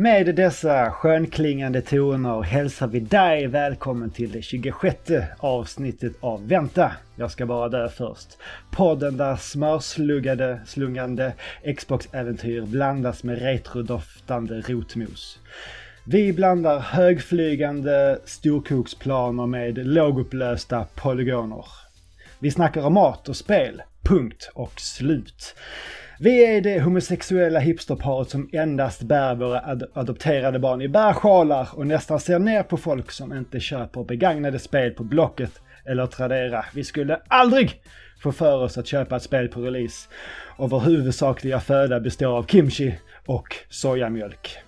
Med dessa skönklingande toner hälsar vi dig välkommen till det 26 avsnittet av Vänta, jag ska bara dö först. Podden där smörsluggade, slungande Xbox-äventyr blandas med retrodoftande rotmos. Vi blandar högflygande storkoksplaner med lågupplösta polygoner. Vi snackar om mat och spel, punkt och slut. Vi är det homosexuella hipsterparet som endast bär våra ad adopterade barn i bärsjalar och nästan ser ner på folk som inte köper begagnade spel på Blocket eller Tradera. Vi skulle aldrig få för oss att köpa ett spel på release och vår huvudsakliga föda består av kimchi och sojamjölk.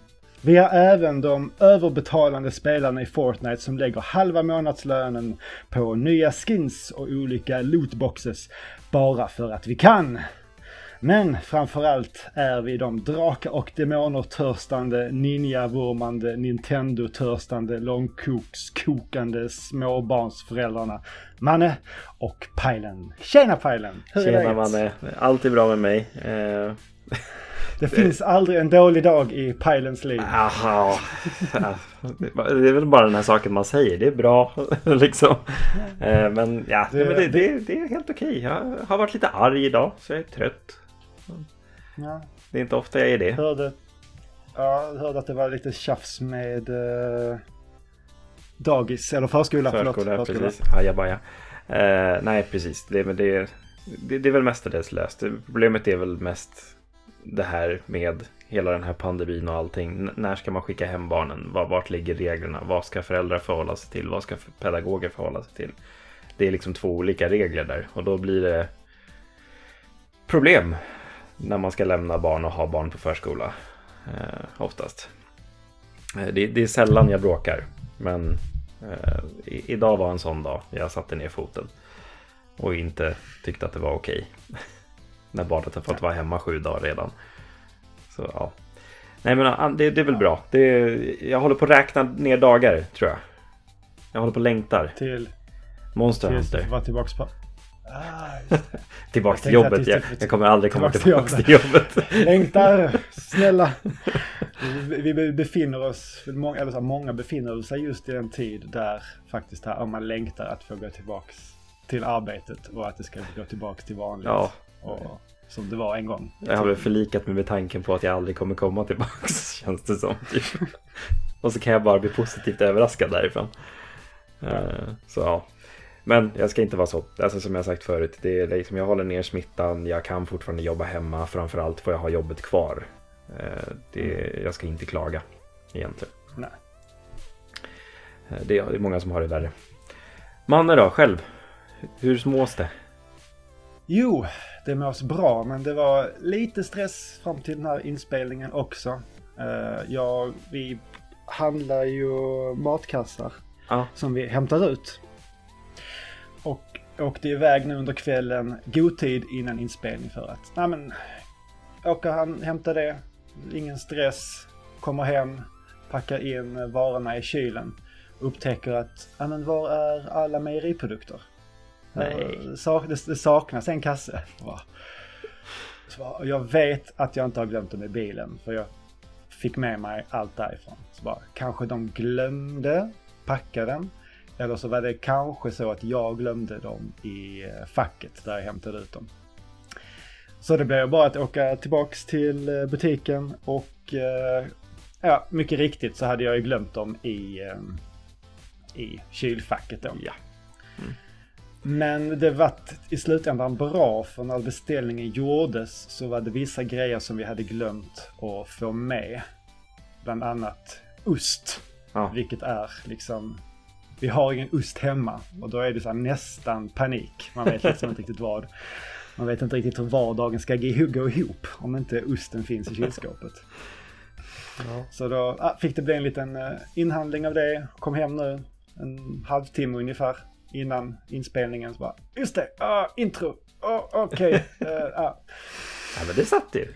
Vi har även de överbetalande spelarna i Fortnite som lägger halva månadslönen på nya skins och olika lootboxes bara för att vi kan. Men framförallt är vi de drakar och demoner törstande, ninja-vurmande, Nintendo-törstande, långkokskokande småbarnsföräldrarna Manne och Pajlen. Tjena Pajlen! Hur Tjena är? Manne! Allt är bra med mig. Eh... Det finns aldrig en dålig dag i Pajlens liv. Aha. Det är väl bara den här saken man säger. Det är bra liksom. Eh, men ja, det, det, det, det är helt okej. Jag har varit lite arg idag så jag är trött. Ja. Det är inte ofta jag är det. Hörde, ja, hörde att det var lite tjafs med eh, dagis eller förskola. Förskola, förlåt, förskola. precis. Ajabaja. Eh, nej, precis. Det, men det, det, det är väl mestadels löst. Problemet är väl mest det här med hela den här pandemin och allting. N när ska man skicka hem barnen? Vart ligger reglerna? Vad ska föräldrar förhålla sig till? Vad ska pedagoger förhålla sig till? Det är liksom två olika regler där och då blir det problem när man ska lämna barn och ha barn på förskola. Eh, oftast. Eh, det, det, är sällan jag bråkar. Men eh, idag var en sån dag. Jag satte ner foten. Och inte tyckte att det var okej. när barnet har fått vara hemma sju dagar redan. Så ja. Nej men det, det är väl bra. Det, jag håller på att räkna ner dagar tror jag. Jag håller på och längtar. Till? Monster Hunter. Till vara tillbaka på Ah, tillbaka till jobbet. Jag, jag, kommer aldrig komma tillbaka, tillbaka till jobbet. Längtar, snälla. Vi, vi befinner oss, många, eller så här, många befinner sig just i en tid där faktiskt här, om man längtar att få gå tillbaka till arbetet och att det ska gå tillbaka till vanligt. Ja. Och, som det var en gång. Jag har väl förlikat mig med tanken på att jag aldrig kommer komma tillbaka känns det som. Typ. och så kan jag bara bli positivt överraskad därifrån. Ja. Uh, så ja, men jag ska inte vara så. Alltså som jag sagt förut, det är liksom, jag håller ner smittan, jag kan fortfarande jobba hemma. Framförallt får jag ha jobbet kvar. Eh, det, mm. jag ska inte klaga egentligen. Nej. Eh, det är många som har det värre. Manne då, själv? Hur smås det? Jo, det mås bra, men det var lite stress fram till den här inspelningen också. Eh, jag, vi handlar ju matkassar ja. som vi hämtar ut och åkte iväg nu under kvällen, god tid innan inspelning för att, nej men, åker han, hämtar det, ingen stress, kommer hem, packar in varorna i kylen, upptäcker att, ja men var är alla mejeriprodukter? Nej. Det, saknas en kasse. Så jag vet att jag inte har glömt dem i bilen, för jag fick med mig allt därifrån. Så bara, kanske de glömde packa den. Eller så var det kanske så att jag glömde dem i eh, facket där jag hämtade ut dem. Så det blev bara att åka tillbaks till eh, butiken och eh, ja, mycket riktigt så hade jag ju glömt dem i, i kylfacket då. Ja. Mm. Men det var i slutändan bra för när beställningen gjordes så var det vissa grejer som vi hade glömt att få med. Bland annat ost. Ja. Vilket är liksom vi har ingen ost hemma. Och då är det så nästan panik. Man vet liksom inte riktigt vad. Man vet inte riktigt hur vardagen ska gå ihop om inte osten finns i kylskåpet. Ja. Så då ah, fick det bli en liten uh, inhandling av det. Kom hem nu en halvtimme ungefär innan inspelningen. Så bara, just det, uh, intro, oh, okej. Okay. Uh, uh. Ja men det satt ju.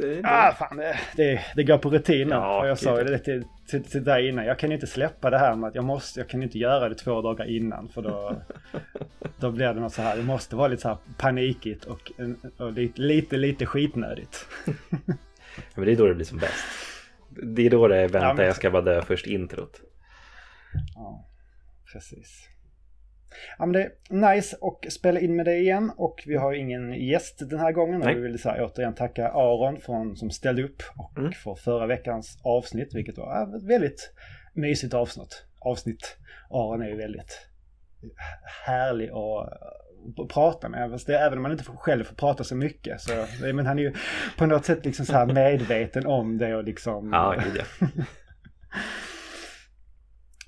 Det, Ah, fan, det, det, det går på rutin. Ja, jag sa ju det till, till, till dig innan. Jag kan inte släppa det här med att jag måste, jag kan inte göra det två dagar innan. För då, då blir det något så här. Det måste vara lite så här panikigt och, och lite, lite, lite skitnödigt. men det är då det blir som bäst. Det är då det är vänta, ja, men... jag ska bara dö först introt. Ja, precis. Ja men det är nice att spela in med det igen och vi har ingen gäst den här gången. Nej. Och vi vill så här, återigen tacka Aron från, som ställde upp och mm. för förra veckans avsnitt vilket var ett väldigt mysigt avsnitt. avsnitt. Aron är ju väldigt härlig att prata med. Det, även om man inte själv får prata så mycket. Så, men han är ju på något sätt liksom så här medveten om det och liksom... Ja, det.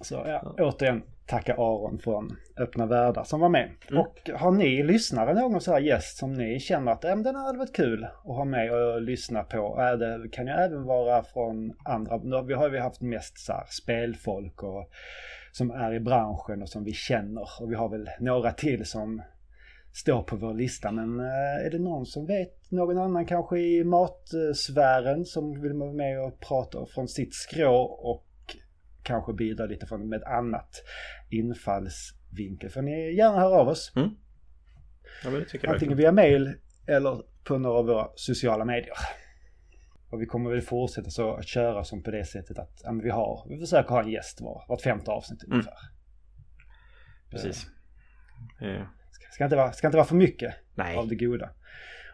så ja, återigen tacka Aron från Öppna Världar som var med. Mm. Och har ni lyssnare någon så här gäst som ni känner att den hade varit kul att ha med och lyssna på? Det kan ju även vara från andra, vi har ju haft mest så här spelfolk och som är i branschen och som vi känner. Och vi har väl några till som står på vår lista. Men eh, är det någon som vet någon annan kanske i matsfären som vill vara med och prata från sitt skrå och kanske bidra lite från med annat infallsvinkel får ni gärna höra av oss. Mm. Ja, det Antingen via mail eller på några av våra sociala medier. Och vi kommer väl fortsätta så att köra som på det sättet att ja, vi har, vi försöker ha en gäst var, vart femte avsnitt mm. ungefär. Precis. Uh. Ska, ska, inte vara, ska inte vara för mycket Nej. av det goda.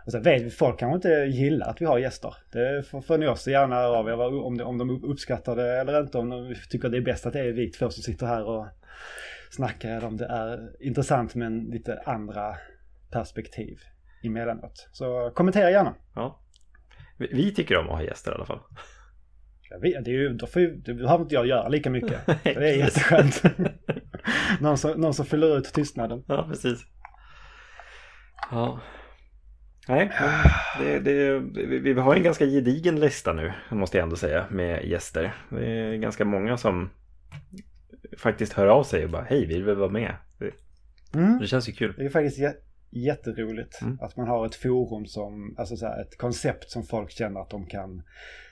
Och sen vet folk kanske inte gillar att vi har gäster. Det får, får ni också gärna av er om, om de uppskattar det eller inte. Om de tycker det är bäst att det är vi två som sitter här och snackar. Eller om det är intressant men lite andra perspektiv emellanåt. Så kommentera gärna. Ja. Vi tycker om att ha gäster i alla fall. Ja, det, är ju, då, får ju, då behöver inte jag göra lika mycket. det är jätteskönt. någon, som, någon som fyller ut tystnaden. Ja, precis. Ja. Nej, det, det, vi har en ganska gedigen lista nu, måste jag ändå säga, med gäster. Det är ganska många som faktiskt hör av sig och bara, hej, vill vi vara med? Det, mm. det känns ju kul. Det är faktiskt jätteroligt mm. att man har ett forum som, alltså så här, ett koncept som folk känner att de kan,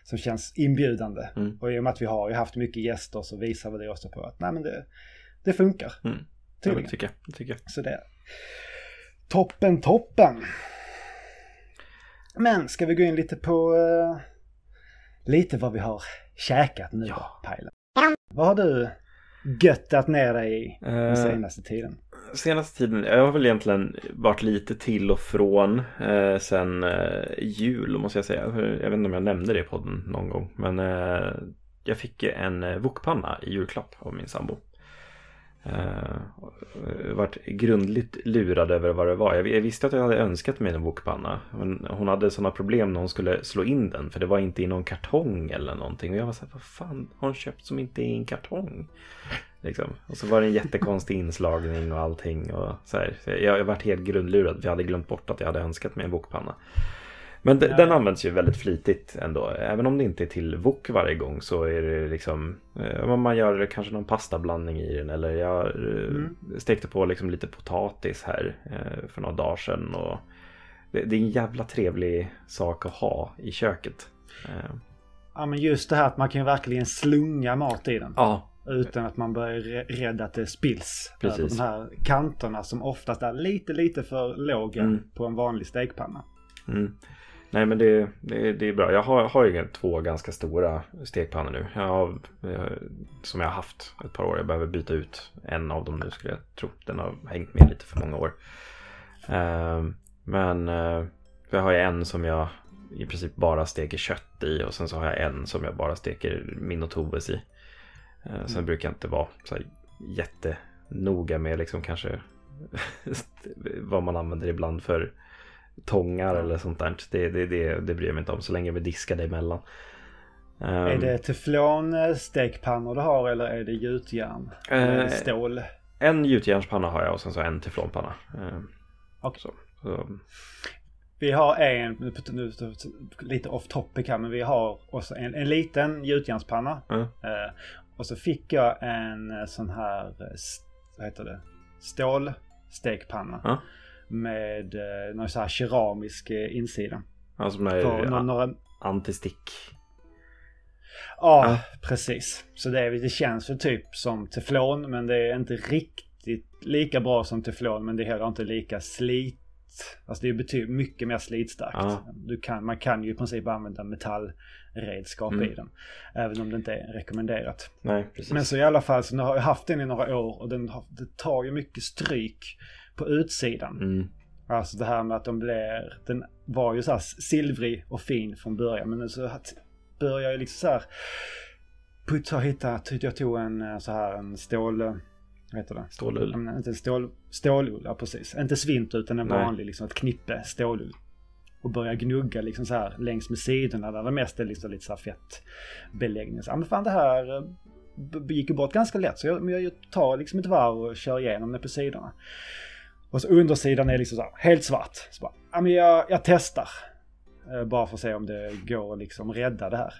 som känns inbjudande. Mm. Och i och med att vi har haft mycket gäster så visar vi det också på att, nej men det, det funkar. Mm. Ja, det tycker jag. Det tycker jag. Så det, toppen, toppen. Men ska vi gå in lite på uh, lite vad vi har käkat nu ja. Pajlen? Vad har du göttat ner dig i den uh, senaste tiden? Senaste tiden, jag har väl egentligen varit lite till och från eh, sen jul måste jag säga. Jag vet inte om jag nämnde det i podden någon gång. Men jag fick en wokpanna i julklapp av min sambo. Uh, varit grundligt lurad över vad det var. Jag, visste att jag hade önskat mig en bokpanna. Hon, hon hade sådana problem när hon skulle slå in den. För det var inte i någon kartong eller någonting. Och jag var så här, vad fan har hon köpt som inte är i en kartong? Liksom. Och så var det en jättekonstig inslagning och allting. Och så här. Så jag, jag varit helt grundlurad. För jag hade glömt bort att jag hade önskat mig en bokpanna. Men ja. den används ju väldigt flitigt ändå. Även om det inte är till wok varje gång så är det liksom eh, man gör kanske någon pastablandning i den eller jag eh, mm. stekte på liksom lite potatis här eh, för några dagar sedan. Och det, det är en jävla trevlig sak att ha i köket. Ja men just det här att man kan ju verkligen slunga mat i den. Ja. Utan att man börjar rädda att det spills. Precis. De här kanterna som oftast är lite lite för låga mm. på en vanlig stekpanna. Mm. Nej men det, det, det, är bra. Jag har, har ju två ganska stora stekpannor nu. Jag har, som jag har haft ett par år. Jag behöver byta ut en av dem nu skulle jag tro. Den har hängt med lite för många år. Ehm, men uh, jag har en som jag i princip bara steker kött i. Och sen så har jag en som jag bara steker min och Toves i. Uh, sen mm. brukar jag inte vara så här jättenoga med liksom kanske vad man använder ibland för tångar eller sånt där. Det, det, det, det bryr jag mig inte om så länge vi diskar det emellan. Um, är det teflon eh, du har eller är det gjutjärn? Uh, stål? En gjutjärnspanna har jag och sen så en teflonpanna. Uh, okay. så, så. Vi har en, nu, lite off topic här, men vi har också en, en liten gjutjärnspanna. Mm. Uh, och så fick jag en sån här, vad heter det, stålstekpanna. Mm med eh, någon sån här keramisk eh, insida. Alltså med För, några, några... antistick. Ja, ja, precis. Så det, det känns väl typ som teflon men det är inte riktigt lika bra som teflon men det är heller inte lika slit, Alltså det är betydligt mycket mer slitstarkt. Ja. Du kan, man kan ju i princip använda metallredskap Mm. i den. Även om det inte är rekommenderat. Nej. Men så i alla fall så nu har jag haft den i några år och den har, det tar ju mycket stryk på utsidan. Mm. Alltså det här med att de blir, den var ju så här silvrig och fin från början men nu så börjar jag liksom så här putta och hitta, jag tog en eh, så här en stål, eh, vad heter det? Stålull. Ja, men Inte en stål, stålull, ja precis. Inte svint utan en Nej. vanlig liksom ett knippe stålull. Och börja gnugga liksom så här längs med sidorna där det mest är liksom lite så här fettbeläggning. Så, ja men fan det här eh, gick ju bort ganska lätt så jag, jag tar liksom ett varv och kör igenom det på sidorna. Och så undersidan är liksom så här, helt svart. Så bara, ja men jag, jag testar. Eh, Bara för att se om det går att liksom rädda det här.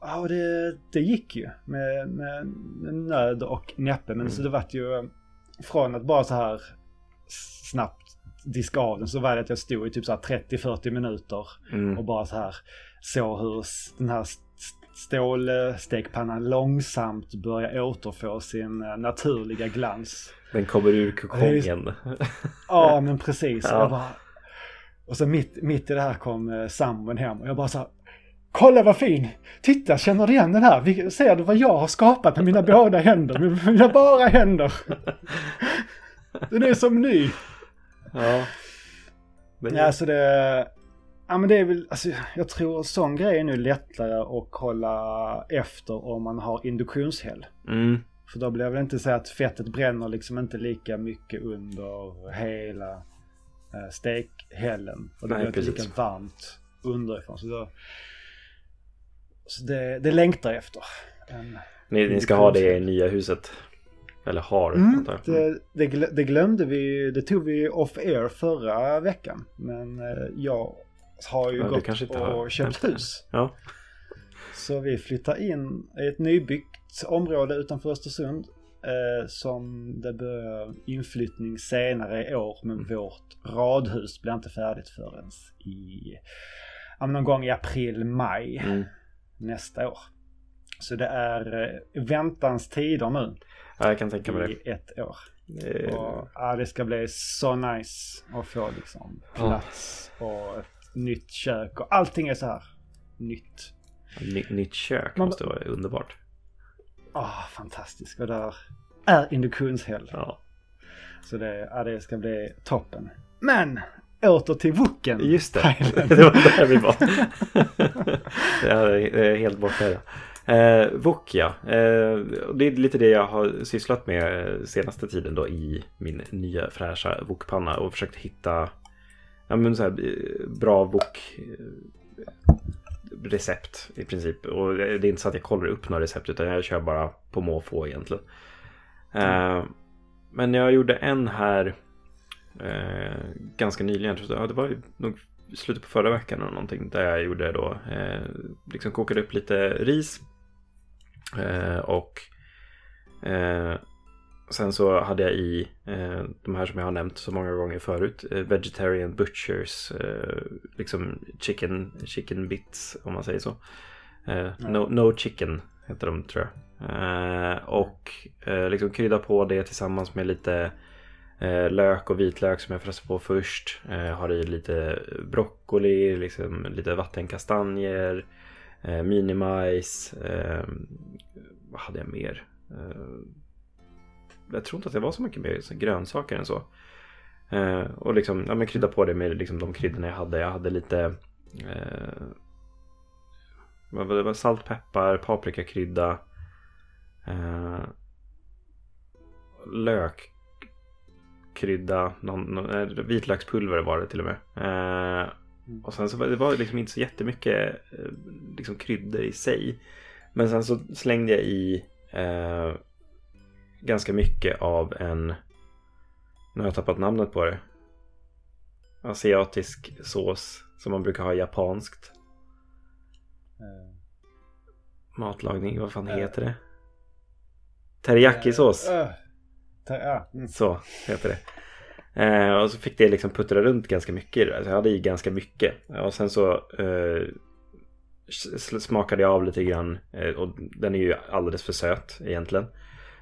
Ja, och det, det gick ju med, med nöd och näppe. Men Mm. så det vart ju eh, från att bara så här snabbt diska av den så var det att jag stod i typ så här 30-40 minuter Mm. och bara så här såg hur den här stålstekpannan långsamt börjar återfå sin eh, naturliga glans. Den kommer ur kokongen. Ja, men precis. Ja. Jag bara... Och så mitt, mitt i det här kom eh, sambon hem och jag bara så här, Kolla vad fin! Titta, känner du igen den här? Ser du vad jag har skapat med mina båda händer? Med mina bara händer! Den är som ny! ja. Men, Ja, alltså det... Ja men det är väl, alltså jag tror sån grej är nu lättare att kolla efter om man har induktionshäll. mm. För då blir det väl inte så att fettet bränner liksom inte lika mycket under hela eh, stekhällen. Och det blir inte lika varmt underifrån. Så, då, så det, det längtar efter. Ni, ni ska ha det i nya huset. Eller har. mm, det, det, det glömde vi, det tog vi off air förra veckan. Men eh, jag har ju Ja, gått och har köpt det. hus. Ja. Så vi flyttar in i ett nybyggt område utanför Östersund. Eh, som det börjar inflyttning senare i år. Men Mm. vårt radhus blir inte färdigt förrän i ja, någon gång i april, maj Mm. nästa år. Så det är eh, väntans tider nu ja, jag kan tänka mig det. i ett år. Eh, Och, ja, det ska bli så nice att få liksom plats och ett nytt kök och allting är så här nytt. Ny, nytt kök Man- måste vara underbart. Ah, fantastiskt. Och där är induktionshäll. Ja. Så det, ja, det ska bli toppen. Men åter till woken. Just det, det var där vi var. jag är helt borta. Eh, Wok ja, eh, det är lite det jag har sysslat med eh, senaste tiden då i min nya fräscha wokpanna och försökt hitta ja, men så här, eh, bra bok eh, recept i princip. Och det är inte så att jag kollar upp några recept utan jag kör bara på måfå egentligen. Eh, men jag gjorde en här eh, ganska nyligen. tror jag. Ja, det var nog i slutet på förra veckan eller någonting. Där jag gjorde då, eh, liksom kokade upp lite ris. Eh, och eh, sen så hade jag i eh, de här som jag har nämnt så många gånger förut. Eh, vegetarian Butchers, eh, liksom chicken, chicken bits om man säger så. Eh, no, no chicken heter de tror jag. Eh, och eh, liksom krydda på det tillsammans med lite lök och vitlök som jag fräste på först. Har i lite broccoli, liksom lite vattenkastanjer, eh, minimajs. Vad hade jag mer? Jag tror inte att det var så mycket mer så grönsaker än så. Eh, och liksom, ja, men krydda på det med liksom, de kryddorna jag hade. Jag hade lite eh, vad det? var salt, peppar, paprikakrydda. Eh, lök krydda, någon, någon, eh, vitlökspulver var det till och med. Eh, och sen så var det var liksom inte så jättemycket eh, liksom kryddor i sig. Men sen så slängde jag i eh, ganska mycket av en, nu har jag tappat namnet på det. Asiatisk sås som man brukar ha japanskt. Eh, Matlagning, vad fan Eh. heter det? Teriyaki-sås. eh, ja, mm. Så heter det. Eh, och så fick det liksom puttra runt ganska mycket i det där. Så jag hade i ganska mycket. Och sen så eh, smakade jag av lite grann. Eh, och den är ju alldeles för söt egentligen.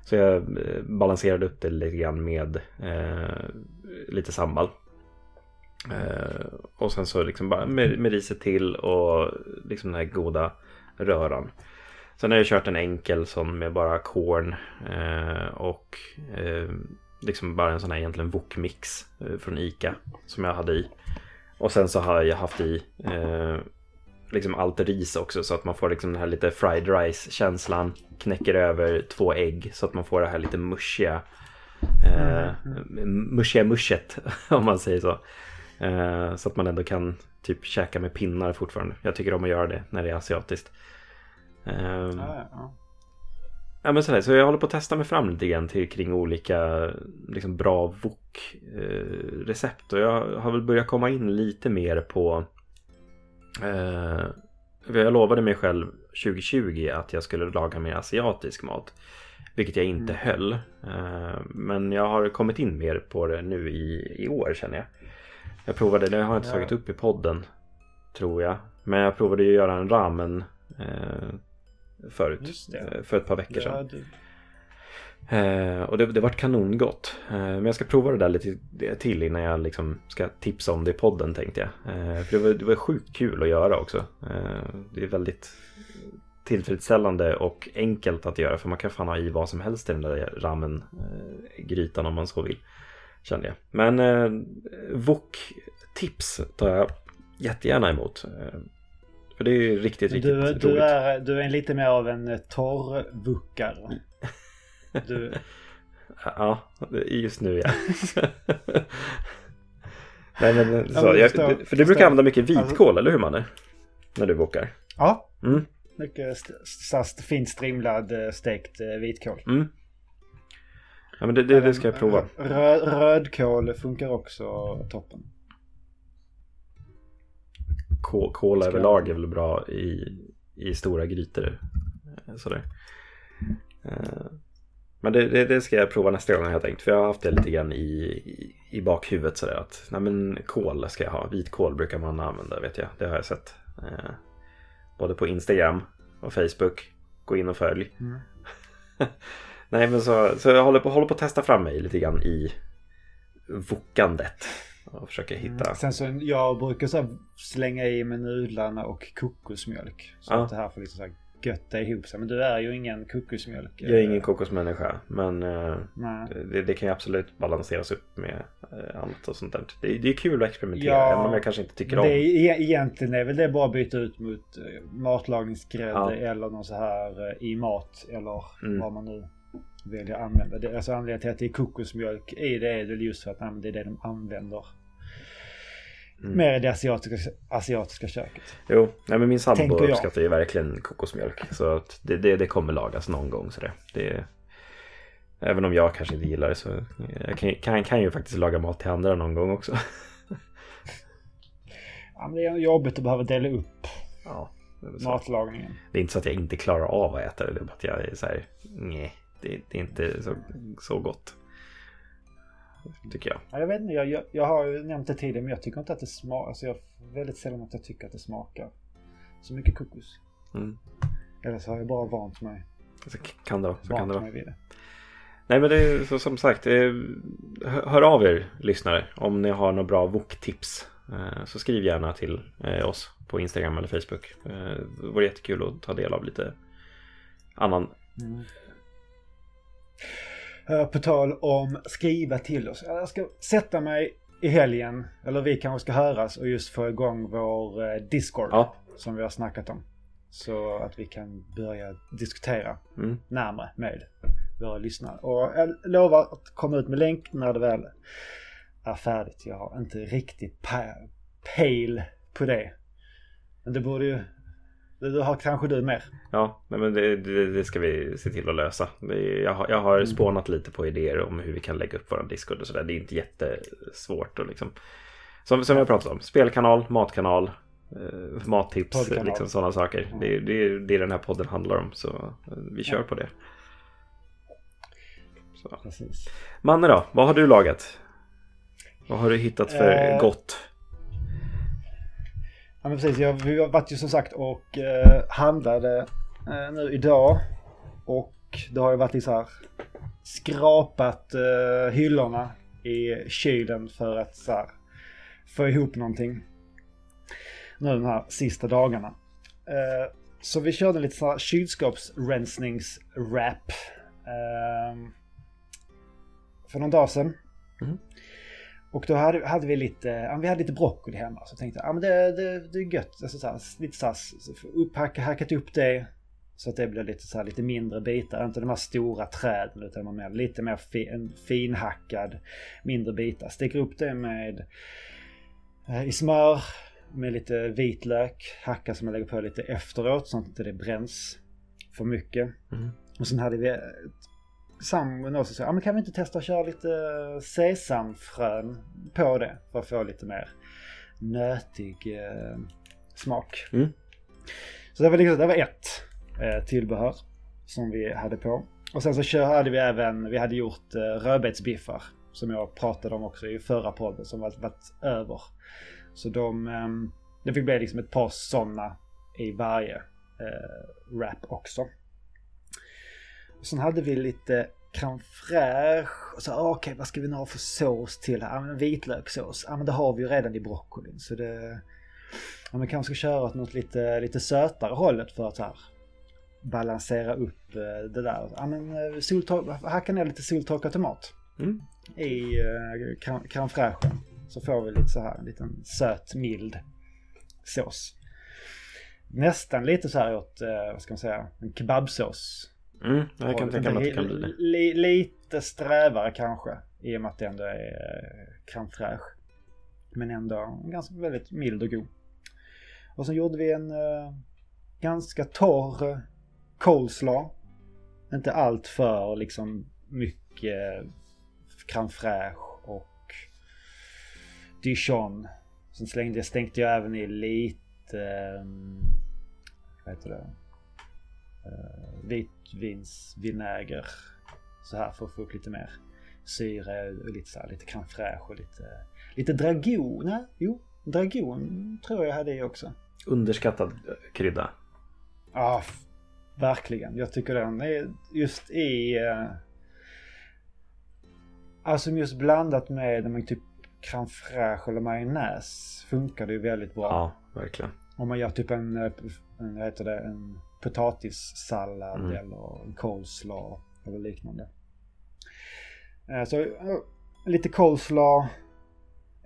Så jag eh, balanserade upp det lite grann med eh, lite sambal. Eh, och sen så liksom bara med, med riset till och liksom den här goda röran. Sen har jag kört en enkel sån med bara korn eh, och eh, liksom bara en sån här egentligen wokmix eh, från Ica som jag hade i. Och sen så har jag haft i eh, liksom allt ris också så att man får liksom den här lite fried rice känslan. Knäcker över två ägg så att man får det här lite mushiga eh, mushiga mushet om man säger så. Eh, så att man ändå kan typ käka med pinnar fortfarande. Jag tycker om att göra det när det är asiatiskt. Eh, Ja, ja. Ja men sådär, så jag håller på att testa mig fram lite grann till, kring olika liksom, bra wok-recept. och jag har väl börjat komma in lite mer på... Eh, jag lovade mig själv 2020 att jag skulle laga mer asiatisk mat. Vilket jag inte Mm. höll. Eh, men jag har kommit in mer på det nu i, i år känner jag. Jag provade, det har jag inte tagit upp i podden. Tror jag. Men jag provade ju att göra en ramen. Eh, förut. Det. För ett par veckor sedan. Ja, du, Eh, och det, det vart kanongott. Eh, men jag ska prova det där lite till innan jag liksom ska tipsa om det i podden tänkte jag. Eh, för det var, det var sjukt kul att göra också. Eh, det är väldigt tillfredsställande och enkelt att göra för man kan fan ha i vad som helst i den där ramen eh, grytan om man så vill. Kände jag. Men eh, wok-tips tar jag jättegärna emot. Eh, för det är riktigt, riktigt du, roligt. du, är, du är lite mer av en torrvuckare. Du, Ja, just nu ja. Nej men så, jag, för du brukar använda mycket vitkål, Alltså- eller hur Manne? När du bokar. ja, Mm, mycket st- fint strimlad eh, stekt eh, vitkål. mm. Ja men det, det, det ska jag prova. Rö, rödkål funkar också toppen. Kål, kål Ska- överlag är väl bra i, i stora grytor. Eh, Sådär. Men det, det, det ska jag prova nästa gång har jag tänkt. För jag har haft det lite grann i, i, i bakhuvudet sådär att nej men kål ska jag ha. Vitkål brukar man använda vet jag. Det har jag sett. Eh, både på Instagram och Facebook. Gå in och följ. Mm. nej men så, så jag håller på, håller på att testa fram mig lite grann i vokandet. Och försöka hitta. Mm. Sen så jag brukar så slänga i med nudlarna och kokosmjölk. Så Ja. att det här får liksom så här götta ihop sig. Men du är ju ingen kokosmjölk. Jag är ingen kokosmänniska. Men eh. Det, det kan ju absolut balanseras upp med eh, annat och sånt där. Det, det är kul att experimentera Ja, även om jag kanske inte tycker om. det är, e- egentligen är väl det bara att byta ut mot eh, matlagningsgrädde Ja. eller någon så här i mat eller Mm. vad man nu väljer att använda. Det, alltså anledningen till att det är kokosmjölk i det är väl just för att nej, det är det de använder. Mm. Mer i det asiatiska, asiatiska köket. Jo, nej, men min sambo uppskattar ju verkligen kokosmjölk. Så att det, det, det kommer lagas någon gång. Så det, det, även om jag kanske inte gillar det så jag kan, kan, kan ju faktiskt laga mat till andra någon gång också. Ja, men det är jobbigt att behöva dela upp Ja, det matlagningen. Det är inte så att jag inte klarar av att äta det. Det är bara att jag är så här, nej, det, det är inte så, så gott. Tycker jag. Ja, jag vet inte, jag, jag, jag har ju nämnt det tidigare men jag tycker inte att det smakar. Alltså jag väldigt sällan att jag tycker att det smakar så mycket kokos. Mm. Eller så har jag bara vant mig, Så kan det vara. Så kan det vara. vid det. Nej men det är så, som sagt, eh, hör av er lyssnare om ni har några bra wok-tips. Eh, Så skriv gärna till eh, oss på Instagram eller Facebook. Det vore jättekul att ta del av lite annan. Mm. Eh, På tal om skriva till oss. Jag ska sätta mig i helgen, eller vi kanske ska höras och just få igång vår eh, Discord Ja, som vi har snackat om. Så att vi kan börja diskutera mm, närmare med våra lyssnare. Och jag lovar att komma ut med länk när det väl är färdigt. Jag har inte riktigt pejl på det. Men det borde ju... Det har kanske du mer. ja men det, det, det ska vi se till att lösa. Det jag, har, jag har spånat lite på idéer om hur vi kan lägga upp vår Discord och sådär. Det är inte jättesvårt att liksom. Som, som jag pratat om, spelkanal, matkanal, eh, mattips, Poddkanal. liksom sådana saker. Det, är- det är det den här podden handlar om. Så eh, vi kör Ja. på det. Så. Precis. Manne då, vad har du lagat? Vad har du hittat för Eh, gott? Ja men precis. Jag, vi har varit ju som sagt och eh, handlade eh, nu idag. Och det har ju varit lite så här skrapat eh, hyllorna i kylen för att så här, få ihop någonting. Nu de här sista dagarna. Eh, så vi körde lite så här kylskåpsrensningswrap. Eh, för någon dag sedan. Mm. Och då hade, hade vi lite, vi hade lite broccoli hemma. Så tänkte jag, ja men det, det, det är gött. Alltså, så här, lite så här, upphacka, hackat upp det. Så att det blir lite, så här, lite mindre bitar. Inte de här stora träden utan mer, lite mer fi, en finhackad mindre bitar. Steker upp det med eh, i smör med lite vitlök. Hacka som jag lägger på lite efteråt så att inte det bränns för mycket. Mm. Och sen hade vi sambon också sa, ja men kan vi inte testa att köra lite sesamfrön på det för att få lite mer nötig eh, smak. Mm. Så det var, liksom, det var ett eh, tillbehör som vi hade på. Och sen så hade vi även, vi hade gjort eh, rödbetsbiffar som jag pratade om också i förra podden som varit, varit över. Så de, eh, det fick bli liksom ett par sådana i varje eh, wrap också. Sen hade vi lite crème fraîche. Och så okej, okay, vad ska vi nu ha för sås till här? Ja, men vitlökssås. Ja, men det har vi ju redan i broccolin. Så det... Ja, men kanske ska köra åt något lite, lite sötare hållet för att här balansera upp eh, det där. Ja, men eh, hacka ner lite soltorkad tomat. Mm. I uh, crème fraîchen. Så får vi lite så här, en liten söt, mild sås. Nästan lite så här åt, uh, vad ska man säga, en kebabsås Mm, jag kan tänka mig att det kan bli det. Li, lite strävare kanske. I och med att det ändå är eh, crème fraîche. Men ändå ganska väldigt mild och god. Och så gjorde vi en uh, ganska torr coleslaw. Inte allt för liksom mycket crème fraîche och dijon. Sen slängde jag, stänkte jag även i lite, um, vad heter det? Uh, vitvinsvinäger. Så här för att få upp lite mer syre och lite så här, lite crème fraîche och lite, lite dragon. Nej, jo, dragon tror jag hade i också. Underskattad krydda. Ja, verkligen. Jag tycker den är just i... Uh, alltså just blandat med typ crème fraîche eller majonnäs funkar det ju väldigt bra. Ja, verkligen. Om man gör typ en, en vad heter det, en potatissallad mm. eller en coleslaw eller liknande. Eh, så lite coleslaw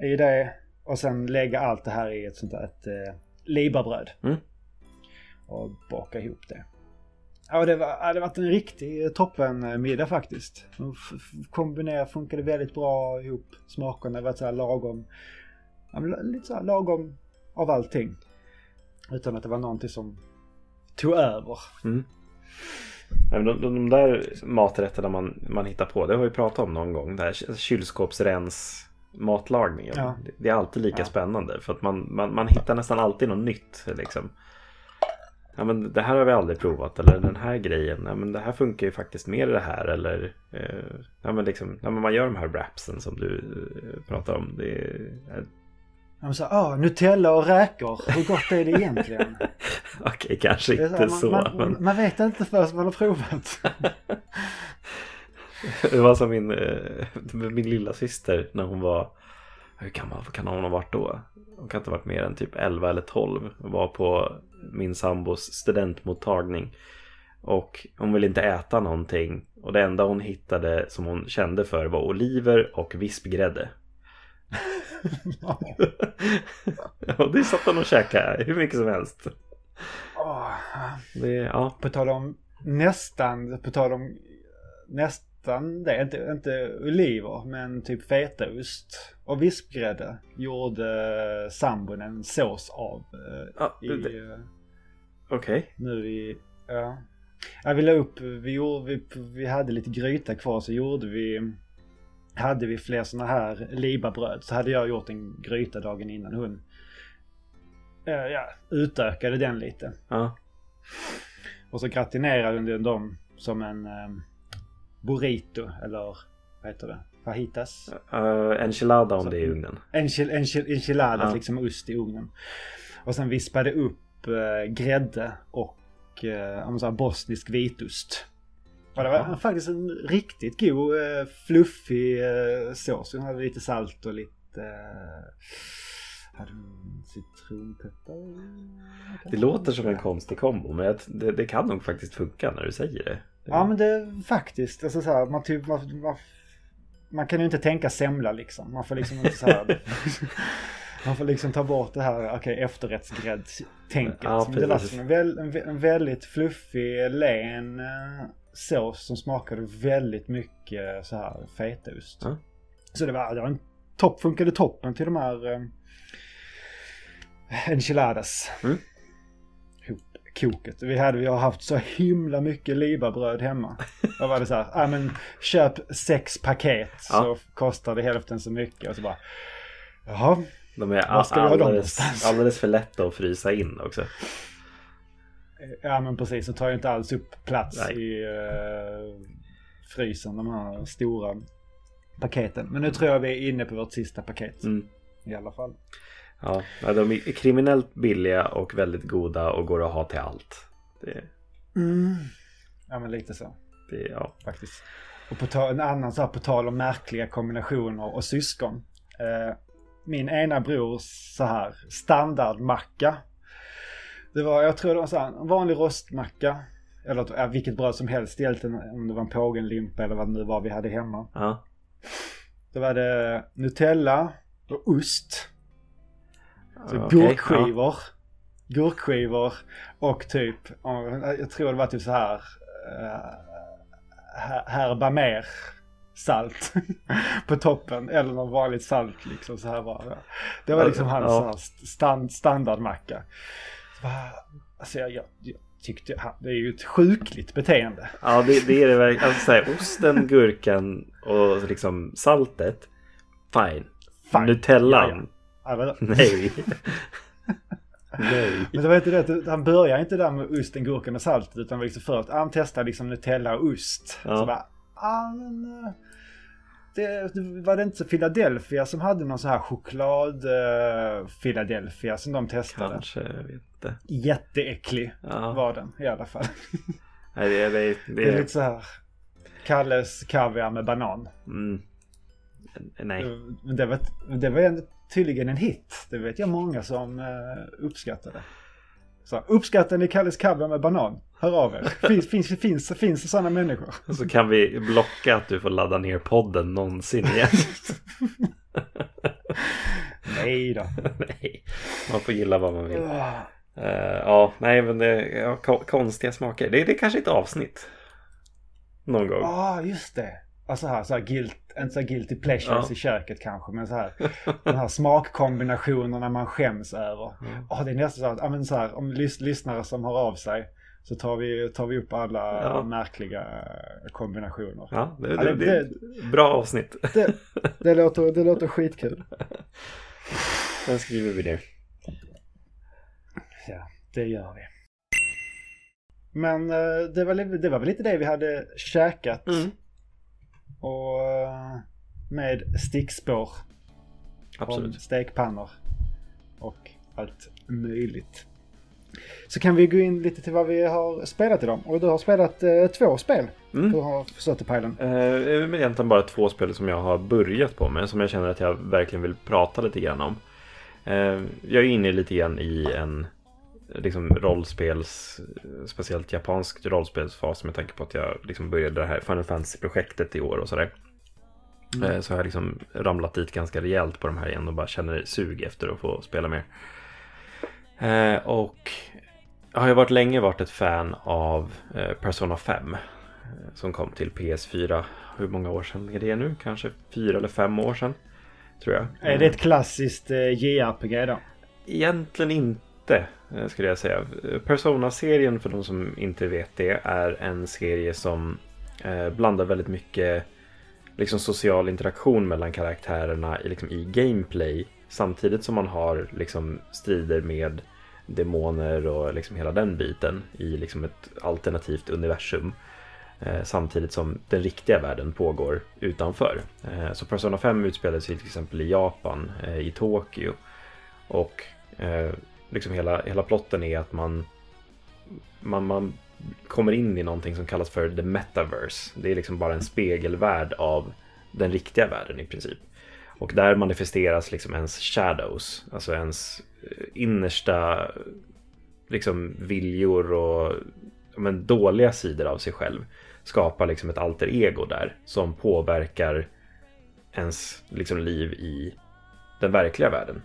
i det och sen lägga allt det här i ett sånt där ett eh, libabröd. Mm. Och baka ihop det. Ja, det var, hade varit en riktig toppen middag faktiskt. Kombinera funkade väldigt bra ihop. Smakerna var så här lagom. lite så här lagom av allting. Utan att det var någonting som tog över. Mm. De, de, de där maträtterna man, man hittar på, det har vi pratat om någon gång. Det här kylskåpsrens matlagningen. Ja. Det är alltid lika ja. spännande för att man, man, man hittar nästan alltid något nytt. Liksom. Ja, men det här har vi aldrig provat eller den här grejen. Ja, men det här funkar ju faktiskt mer i det här. Eller eh, ja, men liksom, ja, men man gör de här wrapsen som du eh, pratar om. Det är, de sa, ah, Nutella och räkor, hur gott är det egentligen? Okej, kanske inte så. Man, man, man, vet inte förrän man har provat. det var som min, eh, min lilla syster när hon var, hur gammal kan hon ha varit då? Hon kan inte ha varit mer än typ 11 eller 12. Hon var på min sambos studentmottagning. Och hon ville inte äta någonting. Och det enda hon hittade som hon kände för var oliver och vispgrädde. Ja, det satt han och käkade hur mycket som helst. Oh. Det, ja. På tal om nästan, på tal om nästan det, inte, inte oliver men typ fetaost och vispgrädde gjorde sambon en sås av. I, eh, Okej. Okay. Nu i, ja. Jag vill upp, vi, gjorde, vi, vi hade lite gryta kvar så gjorde vi hade vi fler sådana här libabröd så hade jag gjort en gryta dagen innan hon äh, ja, utökade den lite. Ja. Och så gratinerade hon dem som en um, burrito eller vad heter det? Fajitas? Uh, enchilada om så, det är i ugnen. Enchil, enchil, enchiladas ja. liksom ost i ugnen. Och sen vispade upp uh, grädde och uh, bosnisk vitost. Ja, det var faktiskt en riktigt god, eh, fluffig eh, sås. Den hade lite salt och lite... Hade du citronpeppar? Det låter som en konstig kombo men det, det, kan nog faktiskt funka när du säger det. Ja men det faktiskt. Alltså så här, man, typ, man, man, man kan ju inte tänka semla liksom. Man får liksom inte så här. Man får liksom ta bort det här, okay, efterrättsgrädd-tänket. Ja, det var som en, en, väldigt fluffig, len sås som smakade väldigt mycket så här fetaost. Ja. Så det var, det var en topp, funkade toppen till de här um, enchiladas. Mm. Koket. Vi, hade, vi har haft så himla mycket libabröd hemma. Då var det så här, ja men köp sex paket ja. så kostar det hälften så mycket. Och så bara, jaha. De är alldeles, alldeles för lätta att frysa in också. Ja men precis, de tar ju inte alls upp plats Nej. i uh, frysen, de här stora paketen. Men nu tror jag vi är inne på vårt sista paket. Mm. I alla fall. Ja, de är kriminellt billiga och väldigt goda och går att ha till allt. Det... Mm. Ja men lite så. Det, ja. Faktiskt. Och på ta- en annan så här, på tal om märkliga kombinationer och syskon. Eh, min ena bror så här standardmacka. Det var, jag tror det var så här, en vanlig rostmacka. Eller ja, vilket bröd som helst egentligen. Om det var en pågenlimpa eller vad det nu var vi hade hemma. Ja. Då var det Nutella och ost. Så okay, gurkskivor. Ja. Gurkskivor och typ, jag tror det var typ så här. Uh, herba mer salt på toppen. Eller något vanligt salt liksom så här bara. Det var liksom hans ja. stand, standardmacka. Alltså jag, jag, jag tyckte, det är ju ett sjukligt beteende. Ja det, det är det verkligen. Alltså här, osten, gurkan och liksom saltet. Fine. fine. Nutellan. Ja, ja. Nej. Nej. Men det var inte det, han började inte där med osten, gurkan och saltet utan liksom först, han testade liksom Nutella och ost. Ja. Så bara, ah, men, eh, det, var det inte Philadelphia som hade någon så här choklad uh, Philadelphia som de testade? Kanske, jag vet inte. Jätteäcklig ja. var den i alla fall. Nej, det, det, det, det är lite så här Kalles kaviar med banan. Mm. Nej. Det var, det var tydligen en hit. Det vet jag många som uh, uppskattade. Så, uppskattar ni Kalles kaviar med banan? Hör av er. Finns, finns, finns, finns det sådana människor? Så kan vi blocka att du får ladda ner podden någonsin igen. nej då. nej, man får gilla vad man vill. Uh, ja, nej men det ja, konstiga smaker. Det, det är kanske ett avsnitt. Någon gång. Ja, ah, just det. Alltså här, så här guilt, inte så här guilty pleasures ja. i köket kanske, men så här. de här smakkombinationerna man skäms över. Mm. Oh, det är nästan så att, ja, men så här, om lys lyssnare som hör av sig så tar vi, tar vi upp alla ja. märkliga kombinationer. Ja, det, det, det, det bra avsnitt. Det, det, låter, det låter skitkul. Den skriver vi ner. Ja, det gör vi. Men eh, det var, det var väl lite det vi hade käkat. Mm. Och eh, med stickspår. Absolut. Från stekpannor. Och allt möjligt. Så kan vi gå in lite till vad vi har spelat idag. Och du har spelat eh, två spel. Mm. Du har förstått pejlen. Eh, egentligen bara två spel som jag har börjat på med. Som jag känner att jag verkligen vill prata lite grann om. Eh, jag är inne lite grann i en liksom rollspels, speciellt japansk rollspelsfas med tanke på att jag liksom började det här Final Fantasy-projektet i år och sådär. Mm. Eh, så har jag liksom ramlat dit ganska rejält på de här igen och bara känner sug efter att få spela mer. Eh, och jag har ju varit länge varit ett fan av eh, Persona 5 som kom till PS4. Hur många år sedan är det nu? Kanske fyra eller fem år sedan. Tror jag. Är det ett klassiskt JRPG då? Egentligen inte inte, eh, skulle jag säga. Persona-serien, för de som inte vet det, är en serie som eh, blandar väldigt mycket liksom, social interaktion mellan karaktärerna i, liksom, i gameplay. Samtidigt som man har liksom, strider med demoner och liksom, hela den biten i liksom, ett alternativt universum. Eh, samtidigt som den riktiga världen pågår utanför. Eh, så Persona 5 utspelar sig till exempel i Japan, eh, i Tokyo. Och eh, liksom hela, hela plotten är att man, man, man kommer in i någonting som kallas för the metaverse. Det är liksom bara en spegelvärld av den riktiga världen i princip. Och där manifesteras liksom ens shadows, alltså ens eh, innersta liksom viljor och men, dåliga sidor av sig själv. Skapar liksom ett alter ego där som påverkar ens liksom, liv i den verkliga världen.